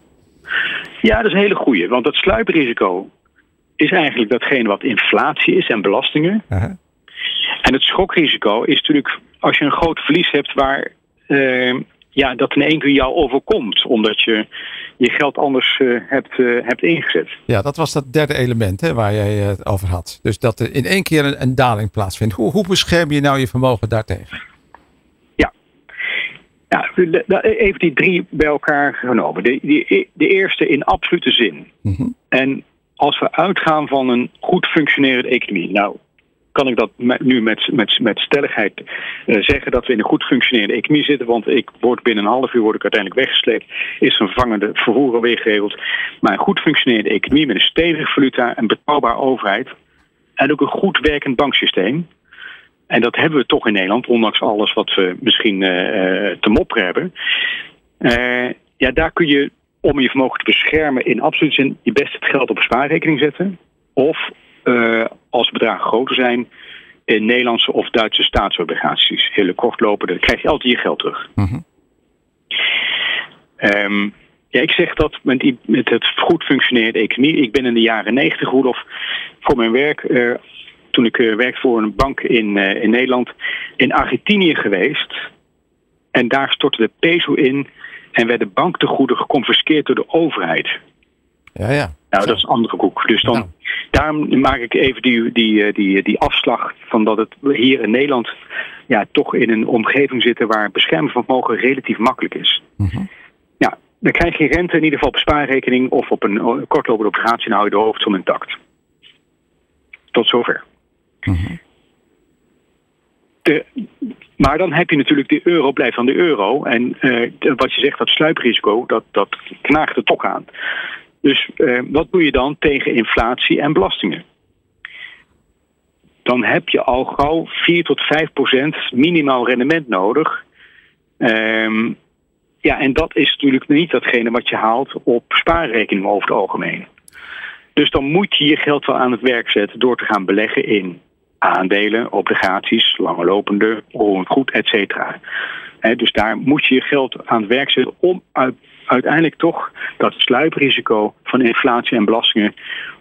Ja, dat is een hele goede. Want het sluiprisico is eigenlijk datgene wat inflatie is en belastingen. En het schokrisico is natuurlijk als je een groot verlies hebt waar uh, ja, dat in één keer jou overkomt, omdat je je geld anders uh, hebt, uh, hebt ingezet. Ja, dat was dat derde element hè, waar jij het over had. Dus dat er in één keer een, een daling plaatsvindt. Hoe, hoe bescherm je nou je vermogen daartegen? Ja, even die drie bij elkaar genomen. De, die, de eerste in absolute zin. Mm En als we uitgaan van een goed functionerende economie. Nou, kan ik dat nu met, met, met stelligheid uh, zeggen dat we in een goed functionerende economie zitten. Want ik word binnen een half uur word ik uiteindelijk weggesleept. Is een vervangende vervoer alweer geregeld. Maar een goed functionerende economie met een stevige valuta, een betrouwbare overheid. En ook een goed werkend banksysteem. En dat hebben we toch in Nederland, ondanks alles wat we misschien uh, te mopperen hebben. Ja, daar kun je, om je vermogen te beschermen, in absolute zin je best het geld op spaarrekening zetten. Of als bedragen groter zijn, in Nederlandse of Duitse staatsobligaties. Hele kortlopende, dan krijg je altijd je geld terug. Mm um, ja, ik zeg dat met, met het goed functionerende economie. Ik ben in de jaren negentig, Roelof, voor mijn werk toen ik uh, werkte voor een bank in, uh, in Nederland, in Argentinië geweest. En daar stortte de peso in en werden banktegoeden geconfiskeerd door de overheid. Ja, ja. Nou, dat is een andere koek. Dus dan, nou. daarom maak ik even die, die, eh, die, die afslag van dat het hier in Nederland ja, toch in een omgeving zitten waar bescherming van vermogen relatief makkelijk is. Mm Ja, dan krijg je rente in ieder geval op spaarrekening of op een kortlopende obligatie en hou je de hoofdsom intact. Tot zover. De, maar dan heb je natuurlijk de euro blijft van de euro. En uh, wat je zegt, dat sluiprisico, dat, dat knaagt er toch aan. Dus uh, wat doe je dan tegen inflatie en belastingen? Dan heb je al gauw 4 tot 5 procent minimaal rendement nodig. Um, ja, en dat is natuurlijk niet datgene wat je haalt op spaarrekeningen over het algemeen. Dus dan moet je je geld wel aan het werk zetten door te gaan beleggen in aandelen, obligaties, langlopende, roerend goed, et cetera. dus daar moet je je geld aan het werk zetten om uiteindelijk toch dat sluiprisico van inflatie en belastingen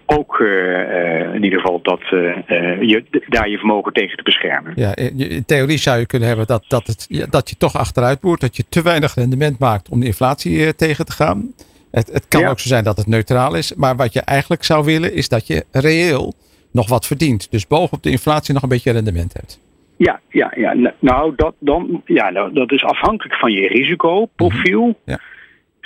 ook uh, in ieder geval dat, uh, je, daar je vermogen tegen te beschermen. Ja, in theorie zou je kunnen hebben dat, dat, het, dat je toch achteruit boert, dat je te weinig rendement maakt om de inflatie tegen te gaan. Het, het kan ook zo zijn dat het neutraal is, maar wat je eigenlijk zou willen is dat je reëel nog wat verdient. Dus bovenop de inflatie nog een beetje rendement hebt. Ja, ja, ja. Nou, dat, dan, ja, nou, dat is afhankelijk van je risicoprofiel. Mhm. Ja.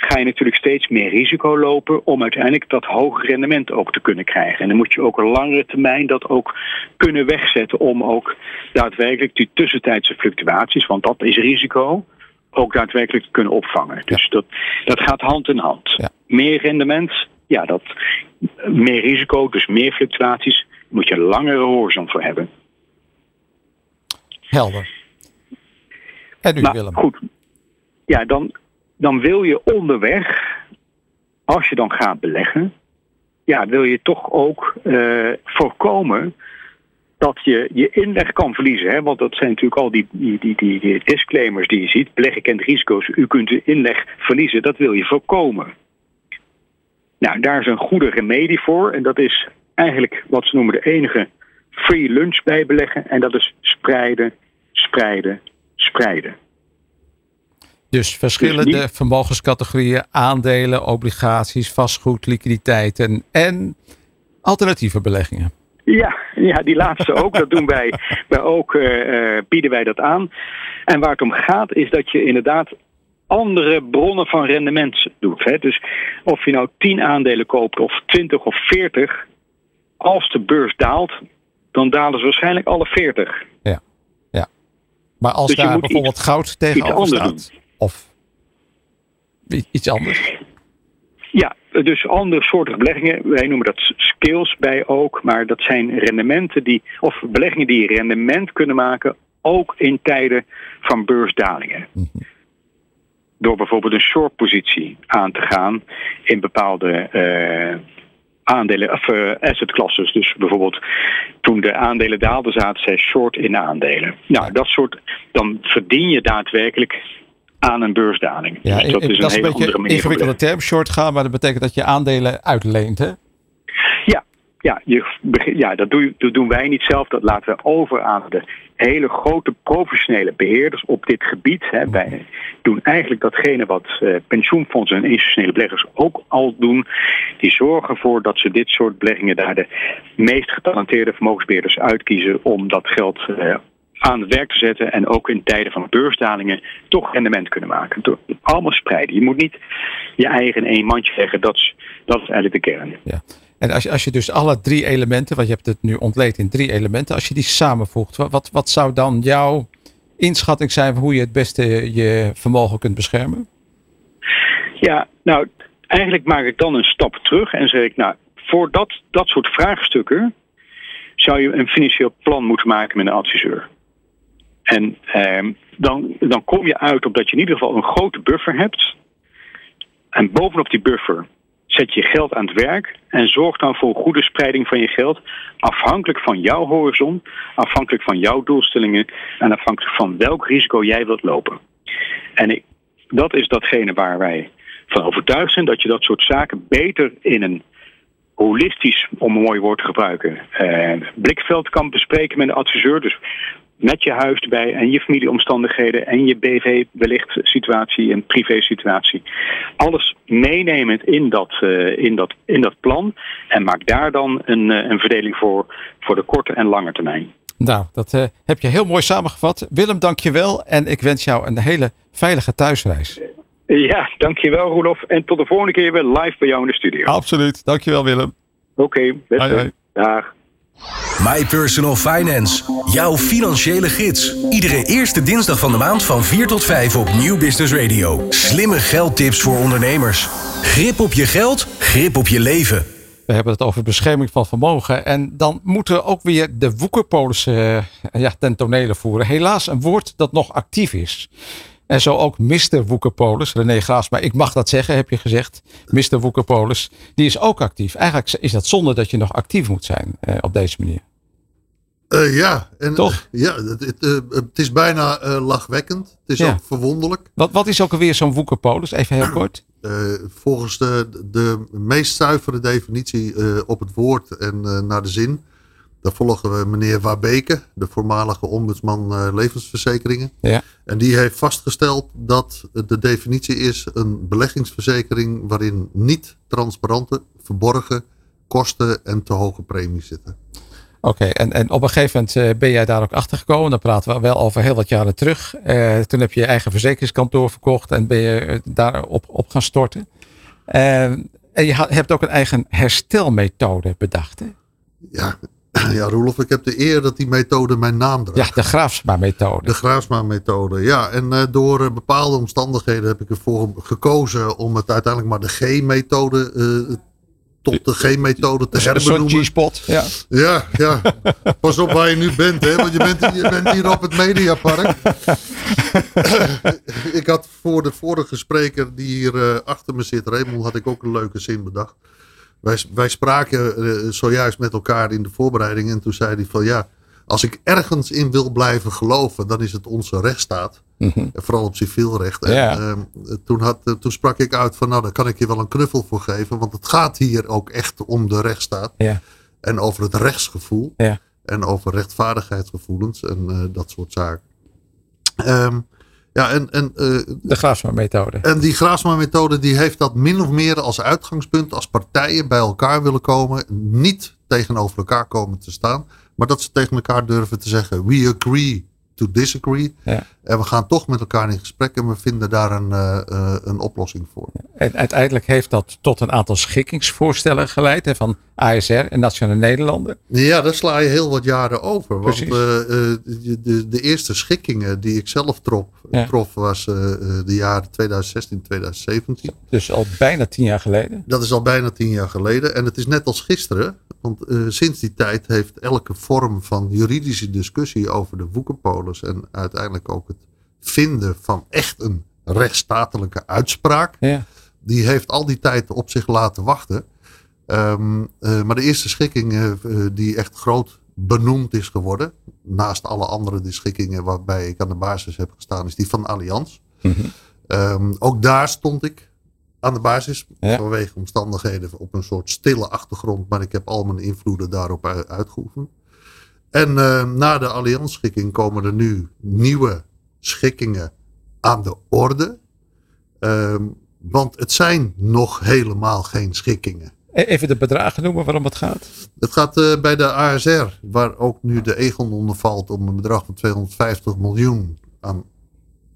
Ga je natuurlijk steeds meer risico lopen om uiteindelijk dat hoge rendement ook te kunnen krijgen. En dan moet je ook een langere termijn dat ook kunnen wegzetten om ook daadwerkelijk die tussentijdse fluctuaties, want dat is risico, ook daadwerkelijk te kunnen opvangen. Dus dat, dat gaat hand in hand. Meer rendement, ja, dat, meer risico, dus meer fluctuaties, moet je een langere horizon voor hebben. Helder. En nu, nou, Willem? Goed. Ja, dan, dan wil je onderweg, als je dan gaat beleggen, ja, wil je toch ook uh, voorkomen dat je je inleg kan verliezen. Hè? Want dat zijn natuurlijk al die, die, die, die disclaimers die je ziet. Beleggen kent risico's. U kunt de inleg verliezen. Dat wil je voorkomen. Nou, daar is een goede remedie voor. En dat is eigenlijk wat ze noemen de enige free lunch bij beleggen. En dat is spreiden, spreiden, spreiden. Dus verschillende dus vermogenscategorieën, aandelen, obligaties, vastgoed, liquiditeiten en alternatieve beleggingen. Ja, ja, die laatste ook. Dat doen wij, wij ook, uh, bieden wij dat aan. En waar het om gaat is dat je inderdaad andere bronnen van rendement doet. Hè? Dus of je nou 10 aandelen koopt of 20 of 40, als de beurs daalt, dan dalen ze waarschijnlijk alle 40. Ja, ja. Maar als dus daar bijvoorbeeld goud tegenover staat, doen. Of iets anders? Ja, dus andere soorten beleggingen. Wij noemen dat skills bij ook. Maar dat zijn rendementen die, of beleggingen die rendement kunnen maken. Ook in tijden van beursdalingen. Mhm. Door bijvoorbeeld een short positie aan te gaan in bepaalde uh, aandelen of uh, asset classes. Dus bijvoorbeeld toen de aandelen daalden, zaten zij short in aandelen. Nou, dat soort, dan verdien je daadwerkelijk aan een beursdaling. Ja, dus dat is een, hele een beetje ingewikkelde term, short gaan, maar dat betekent dat je aandelen uitleent, hè? Ja, ja, je, ja dat, doe, dat doen wij niet zelf. Dat laten we over aan de hele grote professionele beheerders op dit gebied. Hè. Wij doen eigenlijk datgene wat uh, pensioenfondsen en institutionele beleggers ook al doen. Die zorgen ervoor dat ze dit soort beleggingen daar de meest getalenteerde vermogensbeheerders uitkiezen om dat geld uh, aan het werk te zetten en ook in tijden van beursdalingen toch rendement kunnen maken. Door allemaal spreiden. Je moet niet je eigen in één mandje leggen. Dat is, dat is eigenlijk de kern. Ja. En als je, als je dus alle drie elementen, want je hebt het nu ontleed in drie elementen, als je die samenvoegt, wat, wat zou dan jouw inschatting zijn van hoe je het beste je vermogen kunt beschermen? Ja, nou, eigenlijk maak ik dan een stap terug en zeg ik, nou, voor dat, dat soort vraagstukken zou je een financieel plan moeten maken met een adviseur. En ehm, dan, dan kom je uit op dat je in ieder geval een grote buffer hebt. En bovenop die buffer zet je geld aan het werk en zorg dan voor een goede spreiding van je geld. Afhankelijk van jouw horizon, afhankelijk van jouw doelstellingen en afhankelijk van welk risico jij wilt lopen. En dat is datgene waar wij van overtuigd zijn dat je dat soort zaken beter in een holistisch, om een mooi woord te gebruiken, eh, blikveld kan bespreken met een adviseur. Dus met je huis erbij en je familieomstandigheden en je BV wellicht situatie en privé situatie. Alles meenemend in dat, uh, in dat, in dat plan en maak daar dan een, uh, een verdeling voor voor de korte en lange termijn. Nou, dat uh, heb je heel mooi samengevat. Willem, dank je wel en ik wens jou een hele veilige thuisreis. Ja, dankjewel Roelof. En tot de volgende keer weer live bij jou in de studio. Absoluut. Dankjewel Willem. Oké, okay, beste. Dag. My Personal Finance. Jouw financiële gids. Iedere eerste dinsdag van de maand van 4 tot 5 op Nieuw Business Radio. Slimme geldtips voor ondernemers. Grip op je geld, grip op je leven. We hebben het over bescherming van vermogen. En dan moeten we ook weer de woekerpolissen uh, ja, ten tonele voeren. Helaas een woord dat nog actief is. En zo ook Mr. Woekerpolis, René maar ik mag dat zeggen, heb je gezegd. Mr. Woekerpolis, die is ook actief. Eigenlijk is dat zonde dat je nog actief moet zijn eh, op deze manier. Uh, ja, en, Toch? ja het, het, uh, het is bijna lachwekkend. Het is ook verwonderlijk. Wat, wat is ook alweer zo'n Woekerpolis? Even heel kort. volgens de, de meest zuivere definitie op het woord en naar de zin daar volgen we meneer Wabeke, de voormalige ombudsman uh, levensverzekeringen. Ja. En die heeft vastgesteld dat de definitie is een beleggingsverzekering waarin niet transparante, verborgen kosten en te hoge premies zitten. Oké, en, en op een gegeven moment uh, ben jij daar ook achter gekomen. Dan praten we wel over heel wat jaren terug. Uh, toen heb je je eigen verzekeringskantoor verkocht en ben je daarop op gaan storten. en je hebt ook een eigen herstelmethode bedacht. Hè? Ja, [CLEARS THROAT] Ja, Roelof, ik heb de eer dat die methode mijn naam draagt. Ja, de Graafsma-methode. De Graafsma-methode, ja. En uh, door uh, bepaalde omstandigheden heb ik ervoor gekozen om het uiteindelijk maar de G-methode uh, tot de G-methode te herbenoemen. Een G-spot, ja. Ja, ja. Pas op waar je nu bent, hè. Want je bent, je bent hier op het Mediapark. ik had voor de vorige spreker die hier achter me zit, Raymond, had ik ook een leuke zin bedacht. Wij, wij spraken uh, zojuist met elkaar in de voorbereiding. En toen zei hij van ja, als ik ergens in wil blijven geloven, dan is het onze rechtsstaat. Mm -hmm. Vooral op civiel recht. Ja. En, uh, toen, had, uh, toen sprak ik uit van nou, daar kan ik je wel een knuffel voor geven. Want het gaat hier ook echt om de rechtsstaat. Ja. En over het rechtsgevoel. Ja. En over rechtvaardigheidsgevoelens en dat soort zaken. Um, ja, en, en, uh, de Graafsma-methode. En die Graafsma-methode die heeft dat min of meer als uitgangspunt als partijen bij elkaar willen komen. Niet tegenover elkaar komen te staan. Maar dat ze tegen elkaar durven te zeggen: We agree to disagree. Ja. En we gaan toch met elkaar in gesprek en we vinden daar een, uh, uh, een oplossing voor. En uiteindelijk heeft dat tot een aantal schikkingsvoorstellen geleid hè, van ASR en Nationale Nederlanden. Ja, daar sla je heel wat jaren over. Want uh, de, de, de, eerste schikkingen die ik zelf trof, ja. trof was de jaren 2016, 2017. Dus al bijna tien jaar geleden? Dat is al bijna tien jaar geleden. En het is net als gisteren. Want sinds die tijd heeft elke vorm van juridische discussie over de en uiteindelijk ook het vinden van echt een rechtsstatelijke uitspraak. Ja. Die heeft al die tijd op zich laten wachten. Um, uh, maar de eerste schikking uh, die echt groot benoemd is geworden. Naast alle andere de schikkingen waarbij ik aan de basis heb gestaan. Is die van Allianz. Mm -hmm. um, ook daar stond ik aan de basis. Ja. Vanwege omstandigheden op een soort stille achtergrond. Maar ik heb al mijn invloeden daarop uitgeoefend. En uh, na de Allianz-schikking komen er nu nieuwe schikkingen aan de orde. Um, want het zijn nog helemaal geen schikkingen. Even de bedragen noemen waarom het gaat. Het gaat uh, bij de ASR, waar ook nu de Egon onder valt, om een bedrag van 250 miljoen aan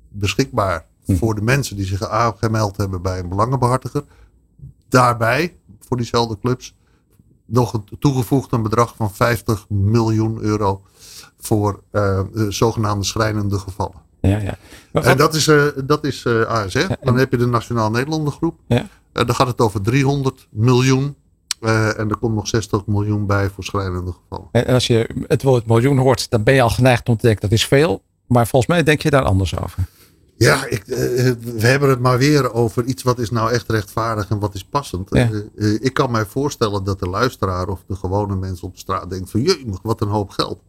beschikbaar hm. voor de mensen die zich aangemeld hebben bij een belangenbehartiger. Daarbij, voor diezelfde clubs, nog toegevoegd een bedrag van 50 miljoen euro voor uh, zogenaamde schrijnende gevallen. Ja, ja. Maar, en dat is, uh, dat is uh, ASR. Ja, dan heb je de Nationaal Nederlanden groep. Ja. dan gaat het over 300 miljoen. en er komt nog 60 miljoen bij voor schrijnende gevallen. En als je het woord miljoen hoort, dan ben je al geneigd om te denken dat is veel. Maar volgens mij denk je daar anders over. Ja, ik, we hebben het maar weer over iets wat is nou echt rechtvaardig en wat is passend. Ja. ik kan mij voorstellen dat de luisteraar of de gewone mensen op de straat denkt van jee, wat een hoop geld.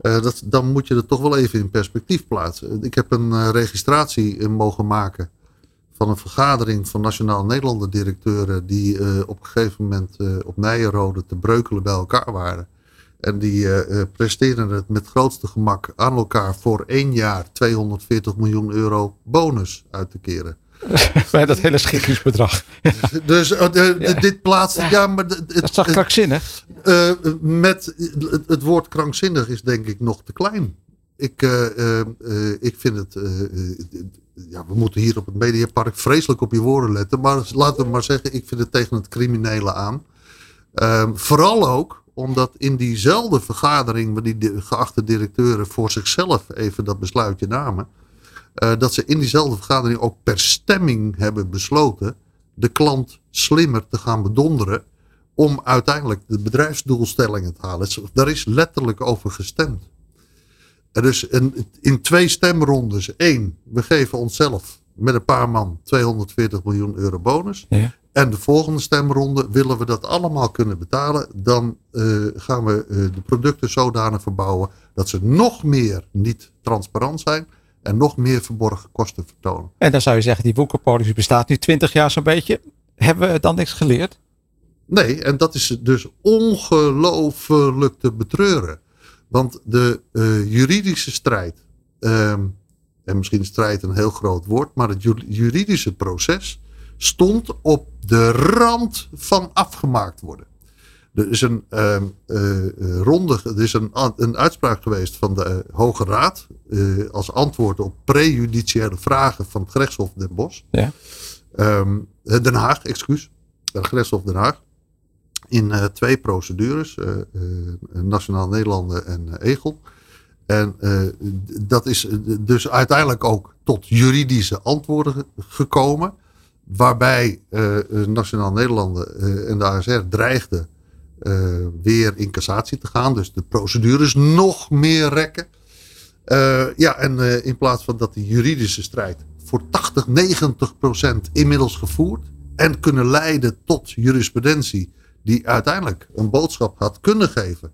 Dat, dan moet je het toch wel even in perspectief plaatsen. Ik heb een registratie mogen maken van een vergadering van Nationaal Nederlander directeuren die op een gegeven moment op Nijenrode te breukelen bij elkaar waren. En die presteren het met grootste gemak aan elkaar voor één jaar 240 miljoen euro bonus uit te keren. [LAUGHS] Bij dat hele schikkingsbedrag. dus de, ja. dit plaatst. Ja, ja maar dat toch krankzinnig? Uh, met het, het, woord krankzinnig is denk ik nog te klein. Ik, ik vind het. ja, we moeten hier op het Mediapark vreselijk op je woorden letten. Maar laten we maar zeggen, ik vind het tegen het criminele aan. Ehm, vooral ook omdat in diezelfde vergadering, waar die geachte directeuren voor zichzelf even dat besluitje namen. Uh, dat ze in diezelfde vergadering ook per stemming hebben besloten de klant slimmer te gaan bedonderen om uiteindelijk de bedrijfsdoelstellingen te halen. Daar is letterlijk over gestemd. Een, in twee stemrondes. Eén, we geven onszelf met een paar man 240 miljoen euro bonus. Ja. En de volgende stemronde willen we dat allemaal kunnen betalen. Dan uh, gaan we uh, de producten zodanig verbouwen dat ze nog meer niet transparant zijn en nog meer verborgen kosten vertonen. En dan zou je zeggen, die woekerpolitie bestaat nu 20 jaar zo'n beetje. Hebben we dan niks geleerd? Nee, en dat is dus ongelooflijk te betreuren. Want de uh, juridische strijd, um, en misschien strijd een heel groot woord, maar het juridische proces stond op de rand van afgemaakt worden. Er is een uh, uh, ronde, er is een, een uitspraak geweest van de Hoge Raad. Uh, als antwoord op prejudiciële vragen van het gerechtshof Den Bosch. Ja. Um, Den Haag, excuus. Het gerechtshof Den Haag. in twee procedures, Nationaal Nederlanden en Egel. En dat is dus uiteindelijk ook tot juridische antwoorden gekomen. Waarbij Nationaal Nederlanden en de ASR dreigden weer in cassatie te gaan. Dus de procedures nog meer rekken. ja, en in plaats van dat die juridische strijd voor 80, 90 procent inmiddels gevoerd. En kunnen leiden tot jurisprudentie die uiteindelijk een boodschap had kunnen geven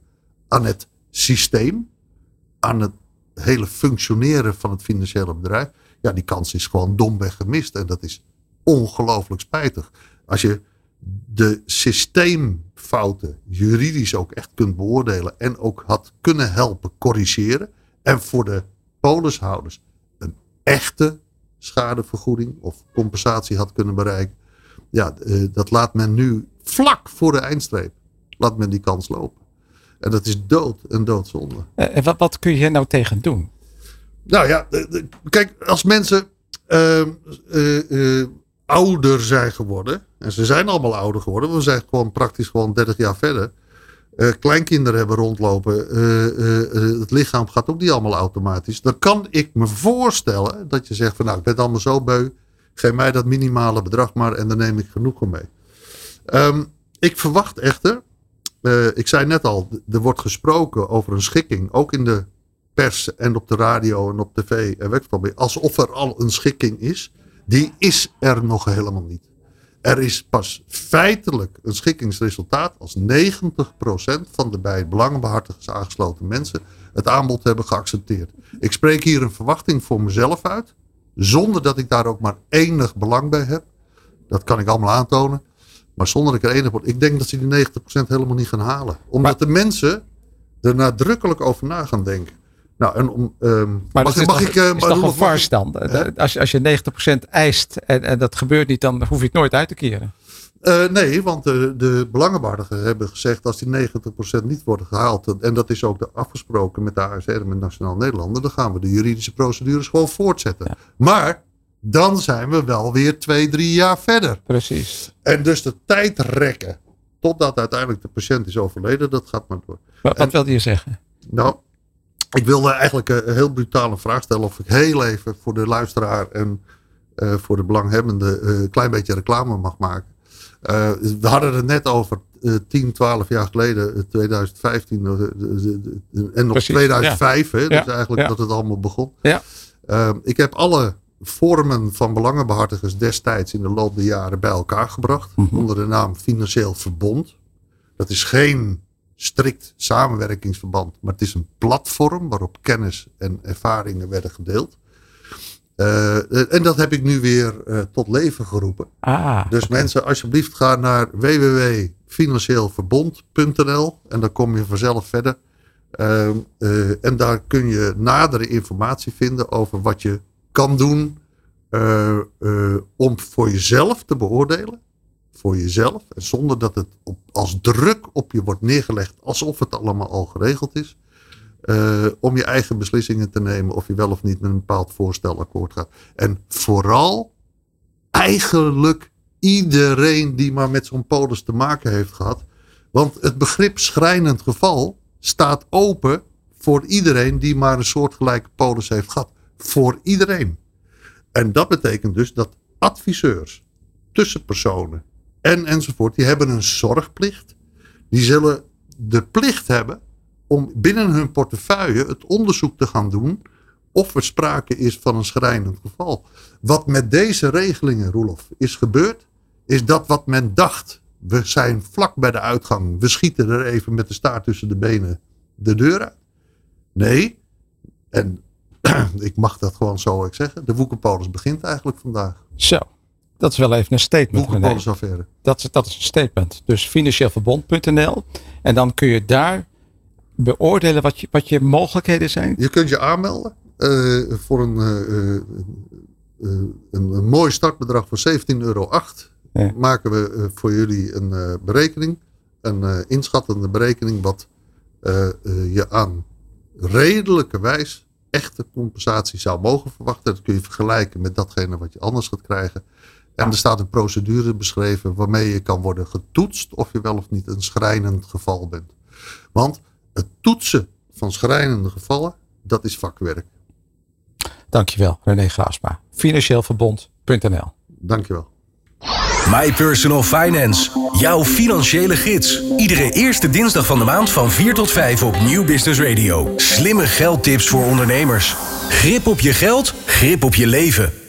aan het systeem. Aan het hele functioneren van het financiële bedrijf. Ja, die kans is gewoon domweg gemist. En dat is ongelooflijk spijtig. Als je de systeemfouten juridisch ook echt kunt beoordelen. En ook had kunnen helpen corrigeren. En voor de polishouders een echte schadevergoeding of compensatie had kunnen bereiken. Ja, eh, dat laat men nu vlak voor de eindstreep. Laat men die kans lopen. En dat is dood en doodzonde. Eh, en wat, wat kun je hier nou tegen doen? Nou ja, kijk, als mensen ehm, eh, ouder zijn geworden. En ze zijn allemaal ouder geworden. We zijn gewoon praktisch gewoon 30 jaar verder. Uh, kleinkinderen hebben rondlopen. het lichaam gaat ook niet allemaal automatisch. Dan kan ik me voorstellen dat je zegt van nou ik ben allemaal zo beu. Geef mij dat minimale bedrag maar en dan neem ik genoegen mee. Um, ik verwacht echter, ik zei net al, er wordt gesproken over een schikking. Ook in de pers en op de radio en op tv en weet Alsof er al een schikking is. Die is er nog helemaal niet. Er is pas feitelijk een schikkingsresultaat als 90% van de bij belangenbehartigers aangesloten mensen het aanbod hebben geaccepteerd. Ik spreek hier een verwachting voor mezelf uit, zonder dat ik daar ook maar enig belang bij heb. Dat kan ik allemaal aantonen. Maar zonder dat ik er enig word. Ik denk dat ze die 90% helemaal niet gaan halen. Omdat de mensen er nadrukkelijk over na gaan denken. Nou, en om, um, maar mag, dat mag is, ik, uh, is toch een vars dan? Als, je, als je 90% eist en, en dat gebeurt niet, dan hoef je het nooit uit te keren. Uh, nee, want de, de belangenbehartigers hebben gezegd als die 90% niet worden gehaald, en dat is ook de afgesproken met de ASR en met Nationaal Nederlanden, dan gaan we de juridische procedures gewoon voortzetten. Maar dan zijn we wel weer twee, drie jaar verder. Precies. En dus de tijd rekken totdat uiteindelijk de patiënt is overleden, dat gaat maar door. Wat, wat wilde je zeggen? Nou, ik wilde eigenlijk een heel brutale vraag stellen. Of ik heel even voor de luisteraar en uh, voor de belanghebbende een uh, klein beetje reclame mag maken. Uh, we hadden het net over 10, 12 jaar geleden, 2015 en nog Precies, 2005. Ja. Hè, dus eigenlijk ja. dat het allemaal begon. Ja. ik heb alle vormen van belangenbehartigers destijds in de loop der jaren bij elkaar gebracht. Mm -hmm. Onder de naam Financieel Verbond. Dat is geen strikt samenwerkingsverband, maar het is een platform waarop kennis en ervaringen werden gedeeld. Uh, en dat heb ik nu weer uh, tot leven geroepen. Ah, dus okay. mensen, alsjeblieft ga naar www.financieelverbond.nl en dan kom je vanzelf verder. Uh, en daar kun je nadere informatie vinden over wat je kan doen om voor jezelf te beoordelen voor jezelf. En zonder dat het op, als druk op je wordt neergelegd alsof het allemaal al geregeld is. Uh, om je eigen beslissingen te nemen of je wel of niet met een bepaald voorstel akkoord gaat. En vooral eigenlijk iedereen die maar met zo'n polis te maken heeft gehad. Want het begrip schrijnend geval staat open voor iedereen die maar een soortgelijke polis heeft gehad. Voor iedereen. En dat betekent dus dat adviseurs, tussenpersonen, en enzovoort. Die hebben een zorgplicht. Die zullen de plicht hebben om binnen hun portefeuille het onderzoek te gaan doen of er sprake is van een schrijnend geval. Wat met deze regelingen, Roelof, is gebeurd, is dat wat men dacht. We zijn vlak bij de uitgang. We schieten er even met de staart tussen de benen de deur uit. Nee, en [CLEARS THROAT] ik mag dat gewoon zo zeggen. De woekerpolis begint eigenlijk vandaag. Zo. Dat is wel even een statement. Dat, dat is een statement. Dus financieelverbond.nl. En dan kun je daar beoordelen wat je, wat je mogelijkheden zijn. Je kunt je aanmelden uh, voor een, uh, uh, een, een, mooi startbedrag van 17,08 euro. Ja. Maken we voor jullie een berekening. Een inschattende berekening wat je aan redelijke wijs echte compensatie zou mogen verwachten. Dat kun je vergelijken met datgene wat je anders gaat krijgen. En er staat een procedure beschreven waarmee je kan worden getoetst of je wel of niet een schrijnend geval bent. Want het toetsen van schrijnende gevallen, dat is vakwerk. Dankjewel, René Graasma. Financieelverbond.nl Dankjewel. My Personal Finance. Jouw financiële gids. Iedere eerste dinsdag van de maand van 4 tot 5 op Nieuw Business Radio. Slimme geldtips voor ondernemers. Grip op je geld, grip op je leven.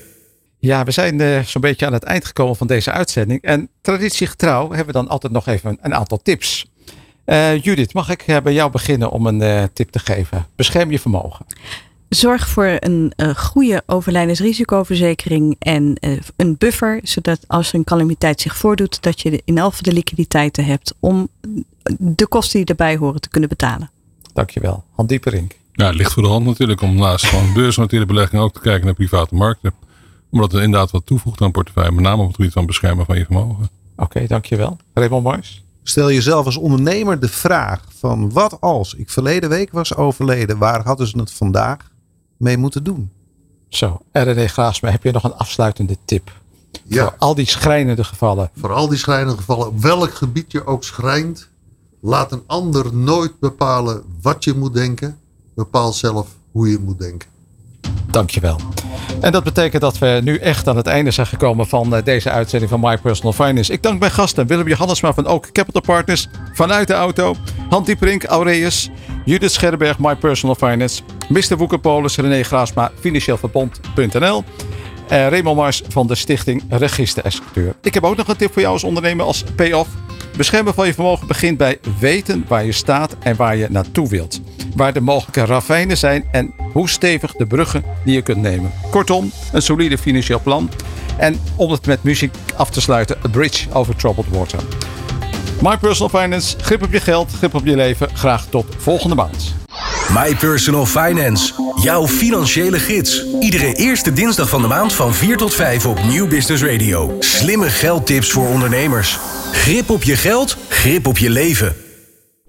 Ja, we zijn uh, zo'n beetje aan het eind gekomen van deze uitzending. En traditiegetrouw hebben we dan altijd nog even een aantal tips. Uh, Judith, mag ik uh, bij jou beginnen om een tip te geven? Bescherm je vermogen. Zorg voor een uh, goede overlijdensrisicoverzekering en uh, een buffer, zodat als er een calamiteit zich voordoet, dat je in elk de liquiditeiten hebt om de kosten die erbij horen te kunnen betalen. Dankjewel. Han Dieperink. Ja, het ligt voor de hand natuurlijk om naast gewoon beursgenoteerde [LAUGHS] beleggingen ook te kijken naar private markten. Omdat het inderdaad wat toevoegt aan portefeuille, met name op het gebied van beschermen van je vermogen. Oké, okay, dankjewel. Raymond Mars. Stel jezelf als ondernemer de vraag van wat als ik verleden week was overleden, waar hadden ze het vandaag? mee moeten doen. Zo, R&D Graasma, heb je nog een afsluitende tip? Ja. Voor al die schrijnende gevallen. Voor al die schrijnende gevallen, op welk gebied je ook schrijnt, laat een ander nooit bepalen wat je moet denken. Bepaal zelf hoe je moet denken. Dankjewel. En dat betekent dat we nu echt aan het einde zijn gekomen van eh, deze uitzending van My Personal Finance. Ik dank mijn gasten Willem Johannesma van Ook Capital Partners vanuit de auto. Han Dieprink, Aureus, Judith Scherberg, My Personal Finance. Mr. Woekerpolis, René Graasma, financieelverbond.nl. En Raymond Mars van de stichting Register Executeur. Ik heb ook nog een tip voor jou als ondernemer als payoff. Beschermen van je vermogen begint bij weten waar je staat en waar je naartoe wilt. Waar de mogelijke ravijnen zijn en hoe stevig de bruggen die je kunt nemen. Kortom, een solide financieel plan. En om het met muziek af te sluiten, A Bridge Over Troubled Water. My Personal Finance, grip op je geld, grip op je leven. Graag tot volgende maand. My Personal Finance, jouw financiële gids. Iedere eerste dinsdag van de maand van 4 tot 5 op Nieuw Business Radio. Slimme geldtips voor ondernemers. Grip op je geld, grip op je leven.